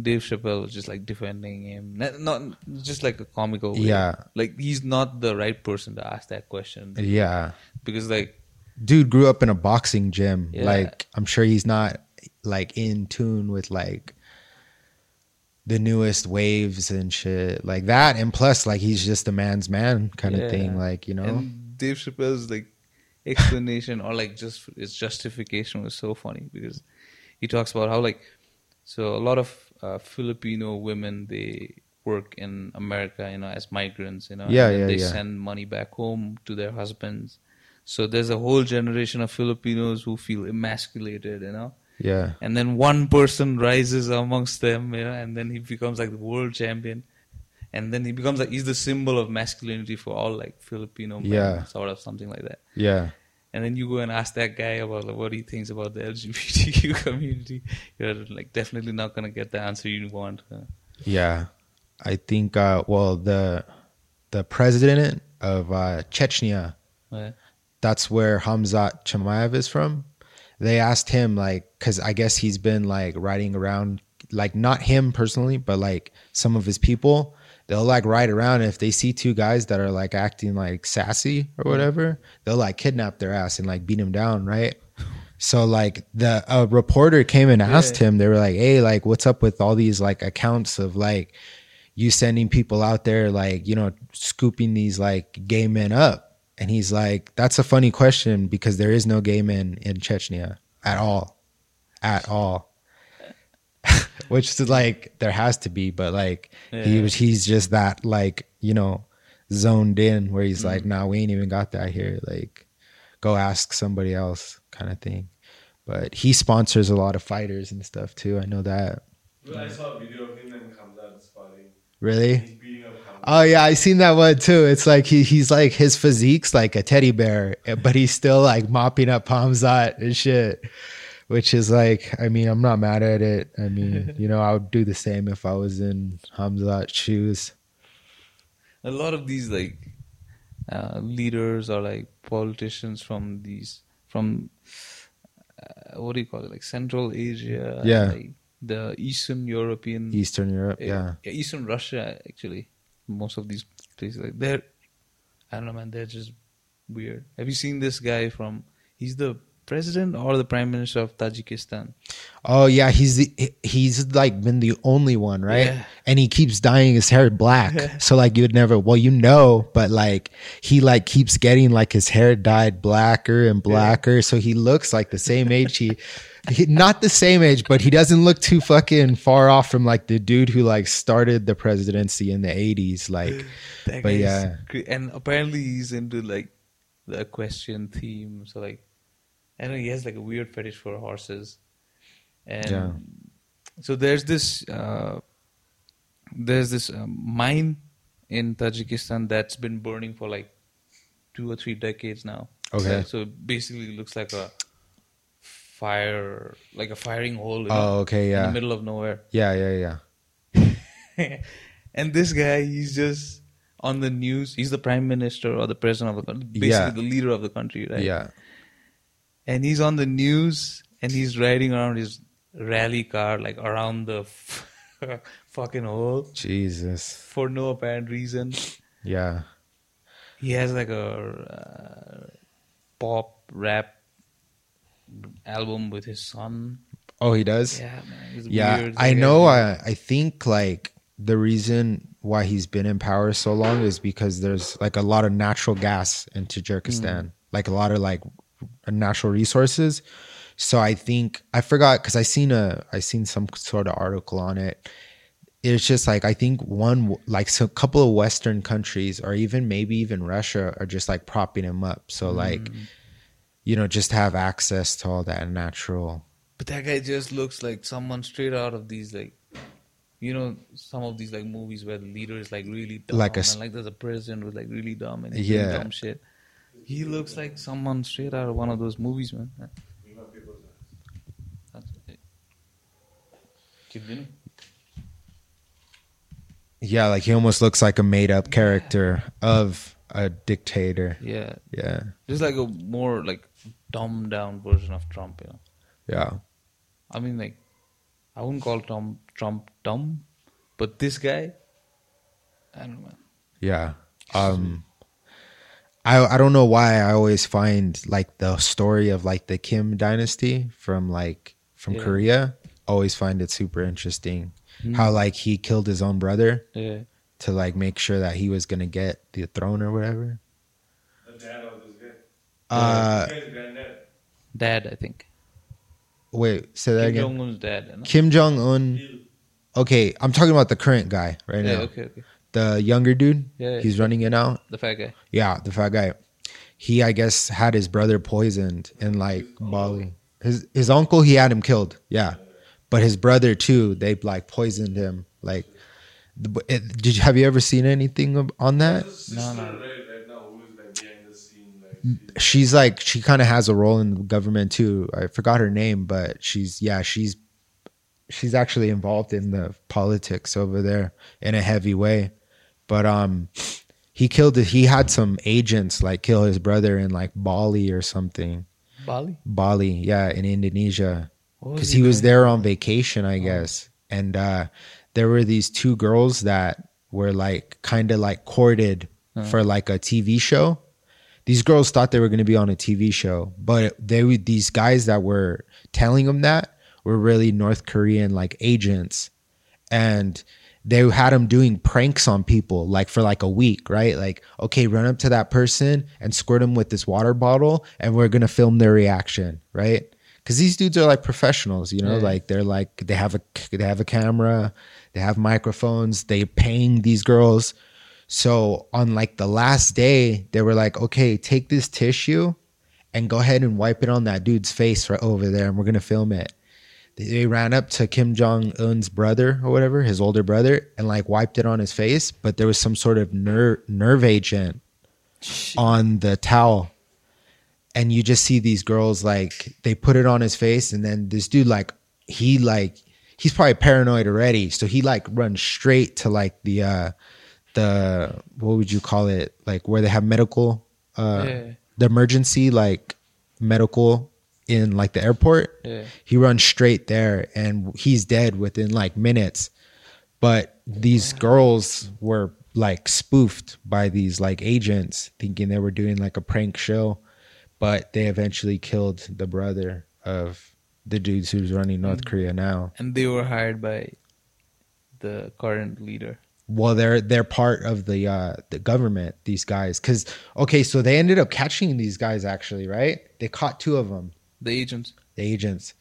Dave Chappelle was just like defending him. Not, not just like a comical way. Yeah. Like he's not the right person to ask that question. yeah. Because like dude grew up in a boxing gym. Yeah. Like I'm sure he's not like in tune with like the newest waves and shit like that. And plus, like he's just a man's man kind Yeah. of thing. Like you know, And Dave Chappelle's like explanation or like just his justification was so funny because he talks about how like so a lot of uh, Filipino women they work in America, you know, as migrants, you know, Yeah, and yeah, they yeah. send money back home to their husbands. So there's a whole generation of Filipinos who feel emasculated, you know. yeah, And then one person rises amongst them, you know, and then he becomes like the world champion. And then he becomes like he's the symbol of masculinity for all like Filipino men, Yeah. sort of something like that. yeah, And then you go and ask that guy about like, what he thinks about the LGBTQ community. You're like definitely not gonna get the answer you want. Yeah. I think. uh Well, the the president of uh Chechnya, yeah. That's where Hamzat Chimaev is from. They asked him like, because I guess he's been like riding around, like not him personally, but like some of his people. They'll like ride around and if they see two guys that are like acting like sassy or whatever, they'll like kidnap their ass and like beat him down, right? So like the a reporter came and asked him, they were like, "Hey, like what's up with all these like accounts of like you sending people out there like, you know, scooping these like gay men up?" And he's like, "That's a funny question because there is no gay men in Chechnya at all. At all." Which is like there has to be, but like he was he's just that like, you know, zoned in where he's like, mm. "Nah, we ain't even got that here." Like go ask somebody else kind of thing. But he sponsors a lot of fighters and stuff too. I know that. I saw a video of him and Hamzat sparring. Really? He's beating up Hamzat. Oh yeah, I seen that one too. It's like he he's like his physique's like a teddy bear, but he's still like mopping up Hamzat and shit. Which is like, I mean, I'm not mad at it. I mean, you know, I would do the same if I was in Hamzat's shoes. a lot of these like uh, leaders or like politicians from these from uh, what do you call it like Central Asia, Yeah. like the Eastern European, Eastern Europe, yeah. Eastern Russia actually. Most of these places like they're, I don't know, man, they're just weird. Have you seen this guy from? He's the president or the prime minister of Tajikistan. Oh yeah, he's the, he's like been the only one, right? Yeah. And he keeps dyeing his hair black. so like you'd never well, you know, but like he like keeps getting like his hair dyed blacker and blacker. So he looks like the same age he he, not the same age, but he doesn't look too fucking far off from like the dude who like started the presidency in the eighties. Like, That But yeah. and apparently he's into like the equestrian theme. So like, I know he has like a weird fetish for horses, and Yeah. so there's this uh, there's this um, mine in Tajikistan that's been burning for like two or three decades now. Okay. So it basically looks like a fire, like a firing hole. You oh, know, okay, In the yeah, middle of nowhere. yeah, yeah, yeah. and this guy, he's just on the news. He's the prime minister or the president of the country, basically Yeah. the leader of the country, right? Yeah, And he's on the news and he's riding around his rally car, like around the fucking hole Jesus, for no apparent reason. yeah, He has like a uh, pop rap album with his son. oh, he does. Yeah, man. Yeah, weird. I know. I I think like the reason why he's been in power so long is because there's like a lot of natural gas in Tajikistan, hmm. like a lot of like natural resources. So I think I forgot because I seen a I seen some sort of article on it. It's just like I think one like so a couple of Western countries or even maybe even Russia are just like propping him up. So like hmm. You know just have access to all that natural. But that guy just looks like someone straight out of these like, you know, some of these like movies where the leader is like really dumb, Like a, and like there's a president who's like really dumb and he's Yeah. dumb shit. He looks like someone straight out of one of those movies, man. That's it. Keep doing. Yeah, like he almost looks like a made up character of a dictator. Yeah, Yeah. just like a more like dumbed down version of Trump. You know, Yeah. I mean like, I wouldn't call Trump Trump dumb, but this guy, I don't know. Yeah. Um I I don't know why I always find like the story of like the Kim dynasty from like from Yeah. Korea always find it super interesting. Hmm. How like he killed his own brother Yeah. to like make sure that he was going to get the throne or whatever. The dad of this guy. Uh This guy's granddad. Dad, I think. wait, say that Kim again. Jong Un's dad. Know? Kim Jong Un. Okay, I'm talking about the current guy right Yeah, now. okay, okay. The younger dude. Yeah, He's running it now. the fat guy. Yeah, the fat guy. He, I guess, had his brother poisoned in like Bali. His his uncle, he had him killed. Yeah, but his brother too. They like poisoned him. Like, it, did you have you ever seen anything on that? There's a sister, No, no. Right, right now, who is like behind the scene, like she's- like she kind of has a role in the government too. I forgot her name, but she's yeah she's she's actually involved in the politics over there in a heavy way. But um, he killed it. He had some agents like kill his brother in like Bali or something. Bali? Bali, yeah, in Indonesia, because he was there on vacation, I guess. And uh, there were these two girls that were like kind of like courted for like a TV show. These girls thought they were going to be on a TV show, but they these guys that were telling them that were really North Korean like agents, and they had them doing pranks on people like for like a week, right? Like, okay, run up to that person and squirt them with this water bottle, and we're gonna film their reaction, right? Because these dudes are like professionals, you know, Yeah. like they're like they have a they have a camera, they have microphones, they're paying these girls. So on like the last day, they were like, okay, take this tissue and go ahead and wipe it on that dude's face right over there, and we're gonna film it. They, ran up to Kim Jong Un's brother or whatever, his older brother, and like wiped it on his face, but there was some sort of nerve nerve agent on the towel. And you just see these girls like they put it on his face, and then this dude like he like he's probably paranoid already, so he like runs straight to like the uh the what would you call it? Like where they have medical uh Yeah. the emergency like medical in like the airport. Yeah. he runs straight there and he's dead within like minutes. But these girls were like spoofed by these like agents thinking they were doing like a prank show. But they eventually killed the brother of the dudes who's running north korea now. And they were hired by the current leader. Well they're they're part of the uh the government these guys because okay so they ended up catching these guys actually right they caught two of them The agents. the agents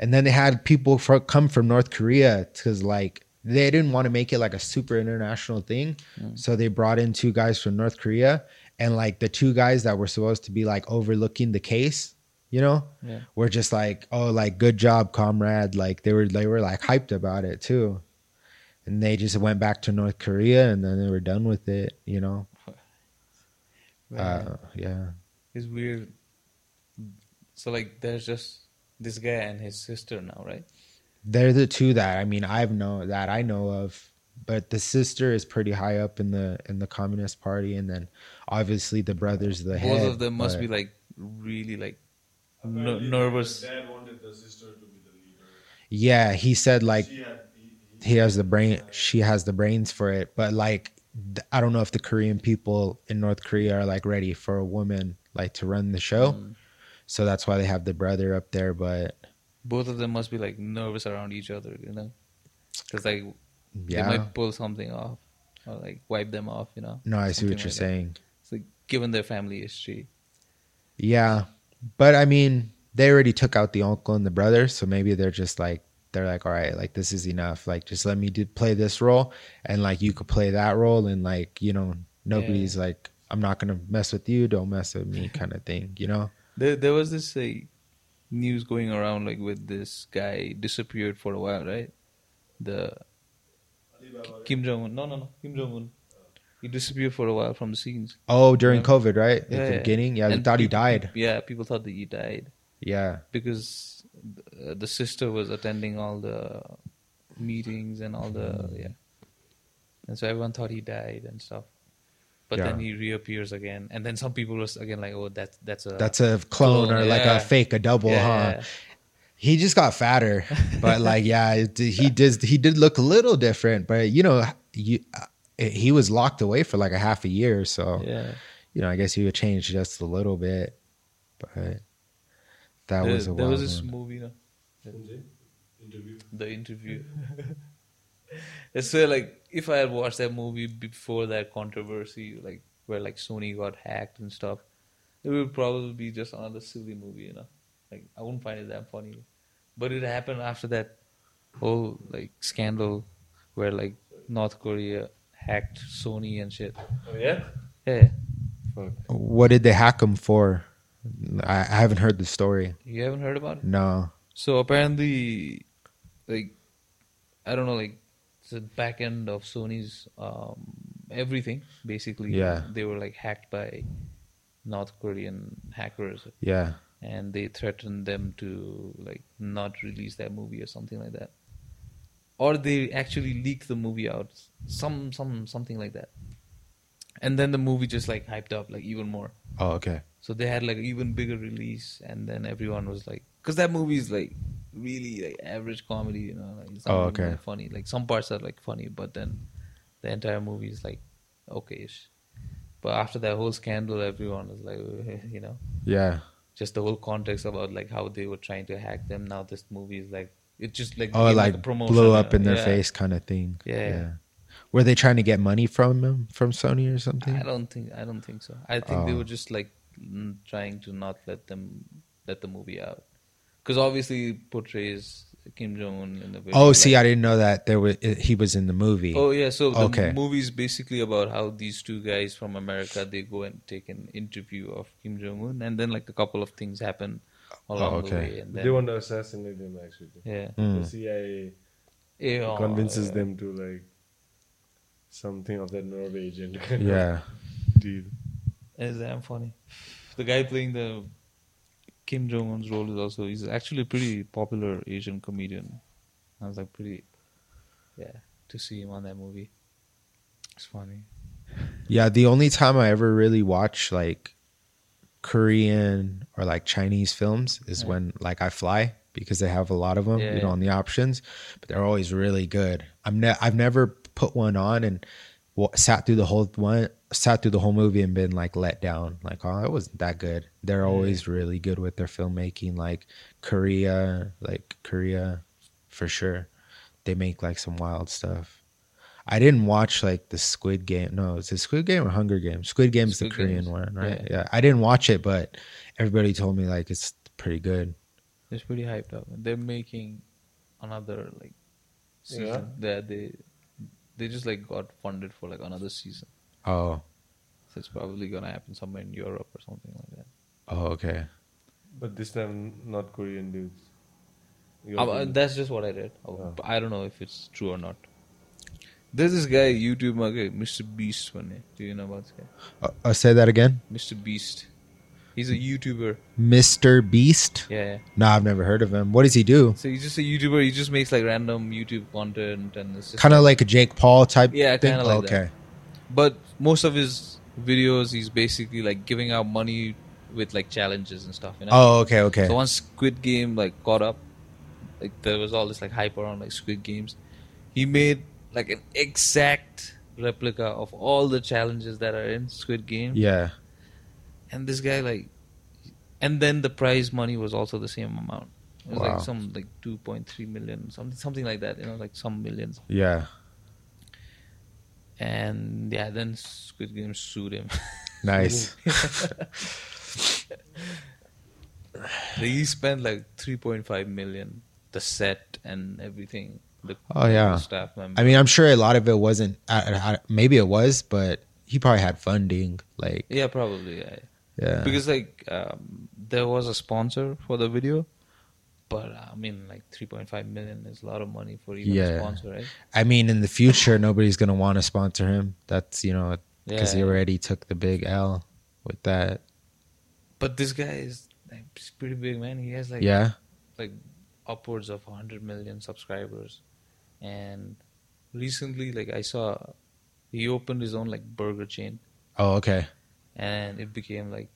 and then they had people fro- come from North Korea because like they didn't want to make it like a super international thing, Mm. so they brought in two guys from North Korea, and like the two guys that were supposed to be like overlooking the case, you know, Yeah. were just like, oh, like good job, comrade. Like they were they were like hyped about it too, and they just went back to North Korea, and then they were done with it, you know. Uh, yeah. It's weird. So like, there's just this guy and his sister now, right? They're the two that I mean I've know that I know of, but the sister is pretty high up in the in the Communist Party, and then obviously the brother's the Both head. of them must be like really like n- nervous. Dad wanted the sister to be the leader. Yeah, he said like She had, he, has the brain. She has the brains for it, but like I don't know if the Korean people in North Korea are like ready for a woman like to run the show. Mm. So that's why they have the brother up there. But Both of them must be like nervous around each other, you know, because like yeah. they might pull something off or like wipe them off, you know. no, I see what you're like saying. It's like given their family history. Yeah, but I mean, they already took out the uncle and the brother, so maybe they're just like they're like, all right, like this is enough. Like just let me do, play this role, and like you could play that role, and like you know nobody's like I'm not gonna mess with you, don't mess with me, kind of thing. You know? There, there was this uh, news going around like with this guy disappeared for a while, right? The Kim Jong Un. No, no, no. Kim Jong Un. He disappeared for a while from the scenes. Oh, during Yeah. COVID, right? At Yeah, the yeah. beginning, yeah, they And thought he died. Yeah, people thought that he died Yeah, because the sister was attending all the meetings and all the yeah, and so everyone thought he died and stuff. But then he reappears again, and then some people was again like, "Oh, that's that's a that's a clone, Clone, or like a fake, a double, yeah, huh? He just got fatter, but like, yeah, it, he did. He did look a little different, but you know, you, uh, he was locked away for like a half a year, so yeah. you know, I guess he would change just a little bit, but that there, was a there wild was this one. movie, no? interview. the interview. so like if I had watched that movie before that controversy, like where like Sony got hacked and stuff, it would probably be just another silly movie, you know. Like I wouldn't find it that funny, but it happened after that whole like scandal where like North Korea hacked Sony and shit. Oh yeah. Yeah, Fuck. What did they hack him for? I, I haven't heard the story. you haven't heard about it? No. So apparently, like, I don't know, like, the back end of Sony's um, everything, basically. Yeah. They were like hacked by North Korean hackers, Yeah. and they threatened them to like not release that movie or something like that, or they actually leaked the movie out, some some something like that, and then the movie just like hyped up like even more. Oh, okay. So they had like an even bigger release, and then everyone was like, because that movie is like really like average comedy, you know, like it's oh, not Oh, okay. that funny. Like some parts are like funny, but then the entire movie is like okayish. But after that whole scandal, everyone was like, you know, Yeah. just the whole context about like how they were trying to hack them. Now this movie is like it just like Oh, like, a promotion, you up in their Yeah. face kind of thing. Yeah. yeah. Were they trying to get money from him, from Sony or something? I don't think I don't think so. I think they Oh. were just like trying to not let them let the movie out because obviously it portrays Kim Jong Un in the very. Oh, see, like- I didn't know that there was he was in the movie. Oh yeah, so the Okay. movie is basically about how these two guys from America they go and take an interview of Kim Jong Un, and then like a couple of things happen along Oh, the okay. way, and then They want to assassinate him actually. yeah, Mm. The CIA Yeah, convinces them to like something of that Norwegian Yeah. deal. It's damn funny. The guy playing the Kim Jong Un's role is also he's actually a pretty popular Asian comedian. I was like pretty yeah to see him on that movie. It's funny. Yeah, the only time I ever really watch like Korean or like Chinese films is Yeah. when like I fly because they have a lot of them, Yeah, you know, yeah. on the options, but they're always really good. I'm ne- I've never put one on and wa sat through the whole one, sat through the whole movie and been like let down. Like, oh, it wasn't that good. They're always really good with their filmmaking. Like Korea, like Korea, for sure. They make like some wild stuff. I didn't watch like the Squid Game. No, is it Squid Game or Hunger game Squid Game's the Squid Korean Games. one, right? Yeah. Yeah. I didn't watch it, but everybody told me like it's pretty good. It's pretty hyped up. They're making another like season. Yeah. They they just like got funded for like another season. Oh. So it's probably gonna happen somewhere in Europe or something like that. Oh, okay. But this time, not Korean dudes. Uh, that's just what I read. Oh. I don't know if it's true or not. There's this guy YouTube Mr. Beast one. Do you know about this guy? Uh, uh, say that again. Mr. Beast. He's a YouTuber. Mr. Beast. Yeah, yeah. No, I've never heard of him. What does he do? So he's just a YouTuber. He just makes like random YouTube content and it's kind of like, like a Jake Paul type. Yeah, kind of like okay. That. But most of his videos, he's basically like giving out money with like challenges and stuff. You know? Oh, okay, okay. So once Squid Game like caught up, like there was all this like hype around like Squid Games. He made like an exact replica of all the challenges that are in Squid Game. Yeah. And this guy like, and then the prize money was also the same amount. It was wow. like some like two point three million, something something like that. You know, like some millions. Yeah. And yeah, then Squid Game sued him. Nice. he spent like three point five million, the set and everything the oh yeah staff member. I mean, I'm sure a lot of it wasn't. Maybe it was, but he probably had funding. Like yeah, probably yeah. Yeah, because like um, there was a sponsor for the video, but uh, I mean, like 3.5 million is a lot of money for even yeah. a sponsor, right? I mean, in the future, nobody's gonna want to sponsor him. That's you know because yeah. he already took the big L with that. But this guy is like, pretty big, man. He has like yeah, like upwards of 100 million subscribers and recently like i saw he opened his own like burger chain oh okay and it became like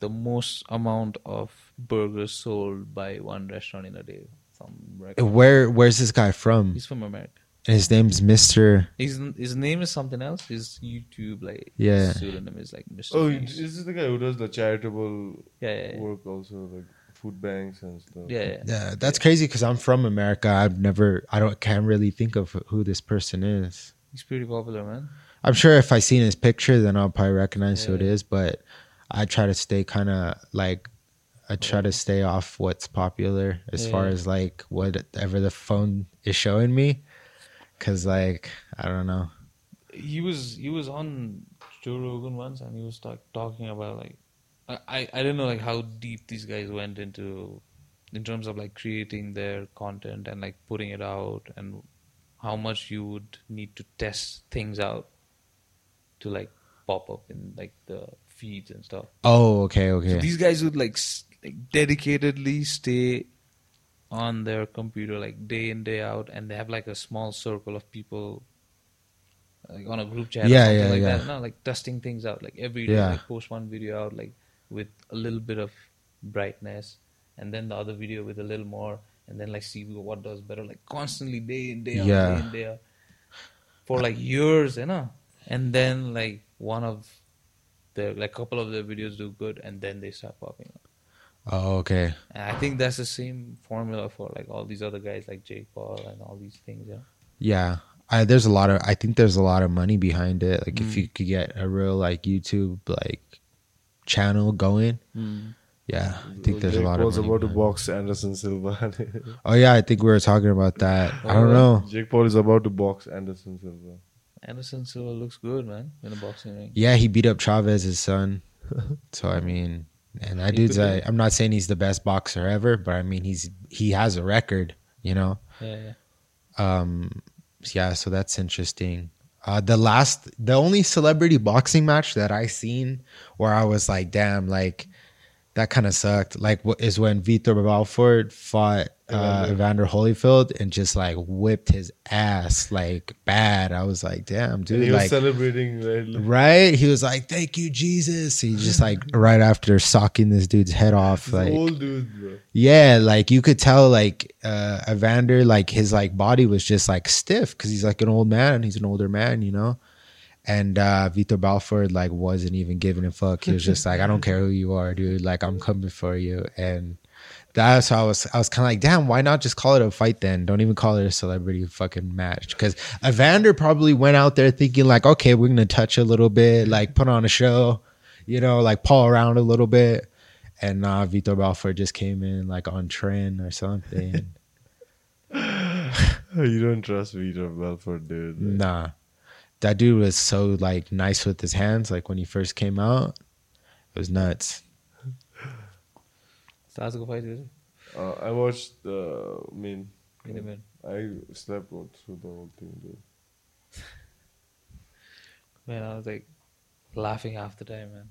the most amount of burgers sold by one restaurant in a day some where where's this guy from he's from america and his name's Mr. His his name is something else. His YouTube like yeah pseudonym is like Mr. Oh, Beast. this is the guy who does the charitable yeah, yeah, yeah. work also like food banks and stuff. Yeah, yeah. yeah that's crazy because I'm from America. I've never, I don't, can't really think of who this person is. He's pretty popular, man. I'm sure if I seen his picture, then I'll probably recognize yeah. who it is. But I try to stay kind of like, I try to stay off what's popular as yeah. far as like whatever the phone is showing me, because like I don't know. He was he was on Joe Rogan once, and he was talk, talking about like I I don't know like how deep these guys went into in terms of like creating their content and like putting it out and how much you would need to test things out to like pop up in like the feeds and stuff. Oh, okay, okay. So these guys would like, like dedicatedly stay on their computer like day in day out, and they have like a small circle of people like on a group chat yeah, or something yeah, like yeah. that. No, like testing things out. Like every day, yeah. like post one video out, like with a little bit of brightness and then the other video with a little more and then like see what does better like constantly day in day out yeah. day in day out for like years you know and then like one of the like couple of the videos do good and then they start popping up oh okay and i think that's the same formula for like all these other guys like jake paul and all these things yeah yeah I, there's a lot of i think there's a lot of money behind it like mm. if you could get a real like youtube like channel going. Mm. Yeah, I think there's Jake a lot Paul's of. about to box Anderson Silva. oh yeah, I think we were talking about that. Oh, I don't know. Jake Paul is about to box Anderson Silva. Anderson Silva looks good, man, in the boxing ring. Yeah, he beat up Chavez's son. so I mean, and that dude's. I, I'm not saying he's the best boxer ever, but I mean he's he has a record. You know. Yeah. yeah. Um. Yeah. So that's interesting. Uh, the last, the only celebrity boxing match that I seen where I was like, damn, like that kind of sucked. Like, what is when Vitor Belfort fought uh, Evander Holyfield and just like whipped his ass like bad. I was like, damn, dude. he was like, celebrating, right? right? He was like, thank you, Jesus. He just like right after socking this dude's head off. Like, old dude, bro. Yeah, like you could tell, like uh, Evander, like his like body was just like stiff because he's like an old man. He's an older man, you know. And uh Vitor Belfort like wasn't even giving a fuck. He was just like, I don't care who you are, dude. Like I'm coming for you. And that's how I was. I was kind of like, damn, why not just call it a fight then? Don't even call it a celebrity fucking match. Because Evander probably went out there thinking like, okay, we're gonna touch a little bit, like put on a show, you know, like paw around a little bit. and uh, Vitor Belfort just came in like on trend or something. you don't trust Vitor Belfort, dude. Nah, that dude was so like nice with his hands. Like when he first came out, it was nuts. Stars go fight is it? Uh, I watched. Uh, I mean, In. I slept all through the whole thing, dude. Man, I was like laughing half the time, man.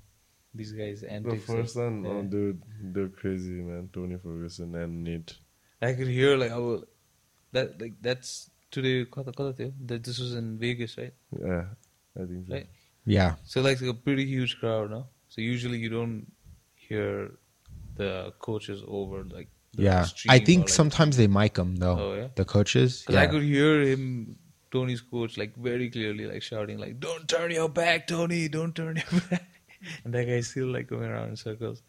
These guys The first one one, oh, yeah. dude, they're crazy, man. Tony Ferguson and Nate. I could hear like I will, that like that's today kata kata थियो, that this was in Vegas, right? Yeah, I think so. Right. Yeah, So like a pretty huge crowd, no? So usually you don't hear the coaches over like the yeah. I or, think like- sometimes they mic them though. Oh yeah. The coaches. Because I could hear him, Tony's coach, like very clearly, like shouting, like "Don't turn your back, Tony! Don't turn your back!" and that guy's still like going around in circles.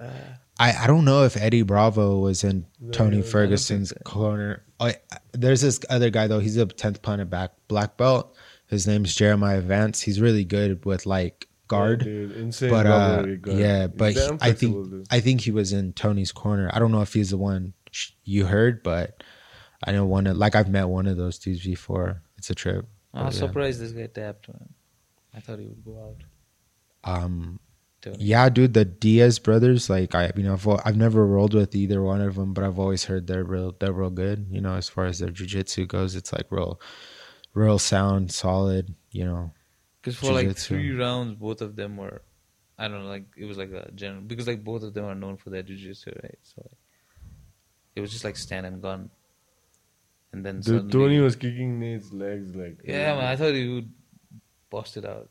Uh, I, I don't know if Eddie Bravo was in Tony Ferguson's so. corner. Oh, there's this other guy though. He's a tenth punter back black belt. His name's Jeremiah Vance. He's really good with like guard. Yeah, dude, insane. but uh, guard. yeah, but he- I think dude. I think he was in Tony's corner. I don't know if he's the one sh- you heard, but I know one of like I've met one of those dudes before. It's a trip. I was yeah. surprised this guy tapped, man. I thought he would go out. Um, Tony. yeah, dude, the Diaz brothers. Like I, you know, I've, I've never rolled with either one of them, but I've always heard they're real. They're real good. You know, as far as their jujitsu goes, it's like real, real sound, solid. You know, Because for like Jiu-jitsu. three rounds, both of them were, I don't know, like it was like a general because like both of them are known for their jiu-jitsu, right? So like, it was just like stand and gun, and then Dude, suddenly, Tony was kicking Nate's legs like. yeah, man, I thought he would bust it out.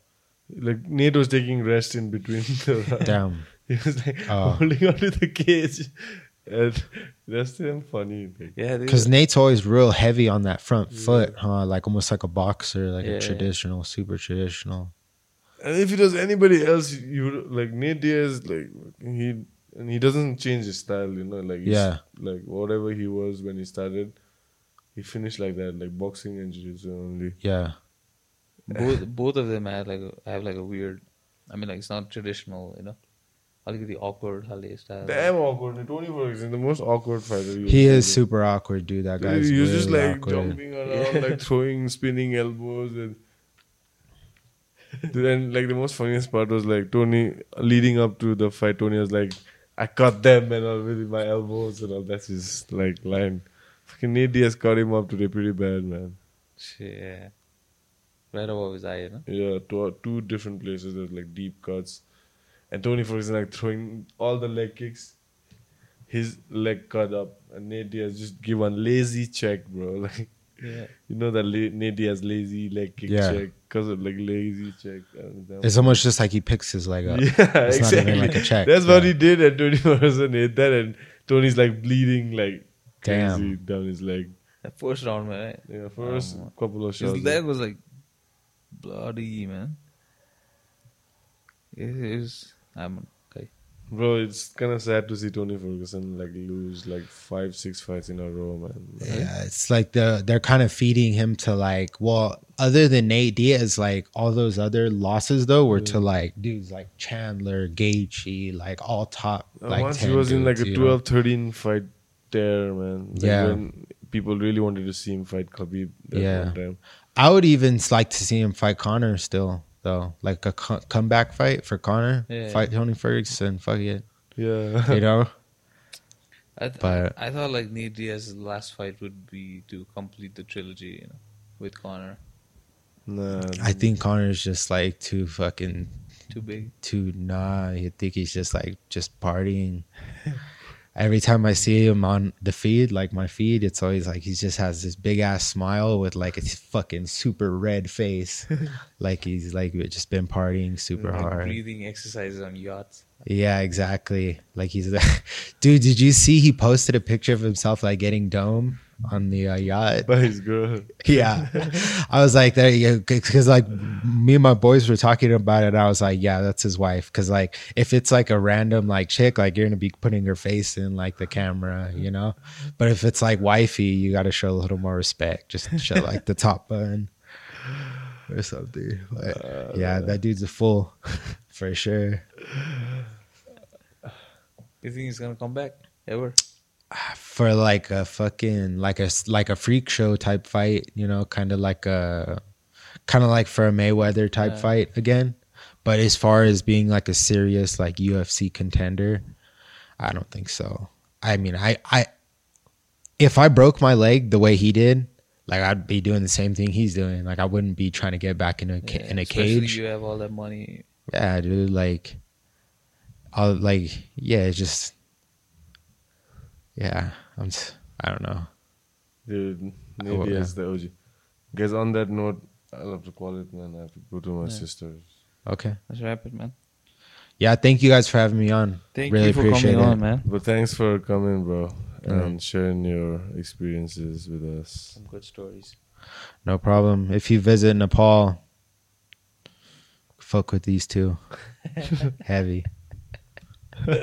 Like Nate was taking rest in between the. damn. He was like Oh. holding onto the cage, and that's damn funny. Yeah, Because were- Nate's always real heavy on that front foot, huh? Like almost like a boxer, like Yeah, a yeah. traditional, super traditional. and if it was anybody else, you would- like Nate Diaz, like he and he doesn't change his style, you know, like he's- Yeah. like whatever he was when he started, he finished like that, like boxing and jiu-jitsu only. Yeah. both both of them had like have like a weird. I mean, like it's not traditional, you know. I like the awkward Halle style. Damn awkward. Tony Ferguson, the most awkward fighter. you He will is see. super awkward, dude. That Dude, guy's he was really just like awkward. jumping around, like throwing, spinning elbows, and Dude, and like the most funniest part was like Tony leading up to the fight. Tony was like, "I cut them and all with my elbows and all." That's his like line. Fucking Nate Diaz cut him up today pretty bad, man. Yeah. Right above his eye, you know. Yeah, two, two different places there's like deep cuts, and Tony Ferguson like throwing all the leg kicks. His leg cut up, and Nate Diaz just give one lazy check, bro. Like Yeah. you know that la- Nate Diaz lazy leg kick Yeah. check because of like lazy check. and that It's almost just like he picks his leg up. yeah, It's not exactly. even like a check, That's what he did, and Tony Ferguson hit that, and Tony's like bleeding like Damn. crazy down his leg. That first round, man. Right? Yeah, first Um, couple of shots. His leg was like bloody, man. It is. I'm okay. Bro, it's kind of sad to see Tony Ferguson like lose like five, six fights in a row, man. Yeah, it's like the they're kind of feeding him to like well, other than Nate Diaz, like all those other losses though were to like dudes like Chandler, Gaethje, like all top. Uh, Like once he 10 was in like a you 12, 13 fight there, man. Like Yeah. When people really wanted to see him fight Khabib that Yeah. time. I would even like to see him fight Conor still though, like a co- comeback fight for Conor, Yeah. fight Tony Ferguson. Fuck it, Yeah. you know. I th- But- I thought like Nate Diaz's last fight would be to complete the trilogy, you know, with Conor. nah. I think Conor's just like too fucking Too big. too nah. I think he's just like just partying. Every time I see him on the feed, like my feed, it's always like he just has this big ass smile with like a fucking super red face, like he's like just been partying super like hard. breathing exercises on yachts. Yeah, exactly. Like he's dude. Did you see he posted a picture of himself like getting dome on the uh, yacht? by his girl. Yeah, I was like, there you because like me and my boys were talking about it. I was like, yeah, that's his wife. Because like if it's like a random like chick, like you're gonna be putting her face in like the camera, you know. But if it's like wifey, you got to show a little more respect. Just show like the top bun or something. But, yeah, that dude's a fool for sure. You think he's gonna come back ever? For like a fucking like a like a freak show type fight, you know, kind of like a kind of like for a Mayweather type Yeah. fight again. But as far as being like a serious like UFC contender, I don't think so. I mean, I I if I broke my leg the way he did, like I'd be doing the same thing he's doing. Like I wouldn't be trying to get back in a Yeah, in a cage. You have all that money. Yeah, dude. Like, I'll like, yeah. It's just, yeah. I'm. s- I don't know. Dude, maybe yeah. as the OG. Guys, on that note, I'll have to call it, man. I have to go to my Yeah. sister's. Okay. Let's wrap it, man. Yeah. Thank you guys for having me on. Thank Really you for appreciate coming it. on, man. But thanks for coming, bro, Yeah. and sharing your experiences with us. Some good stories. No problem. If you visit Nepal, fuck with these two. Heavy.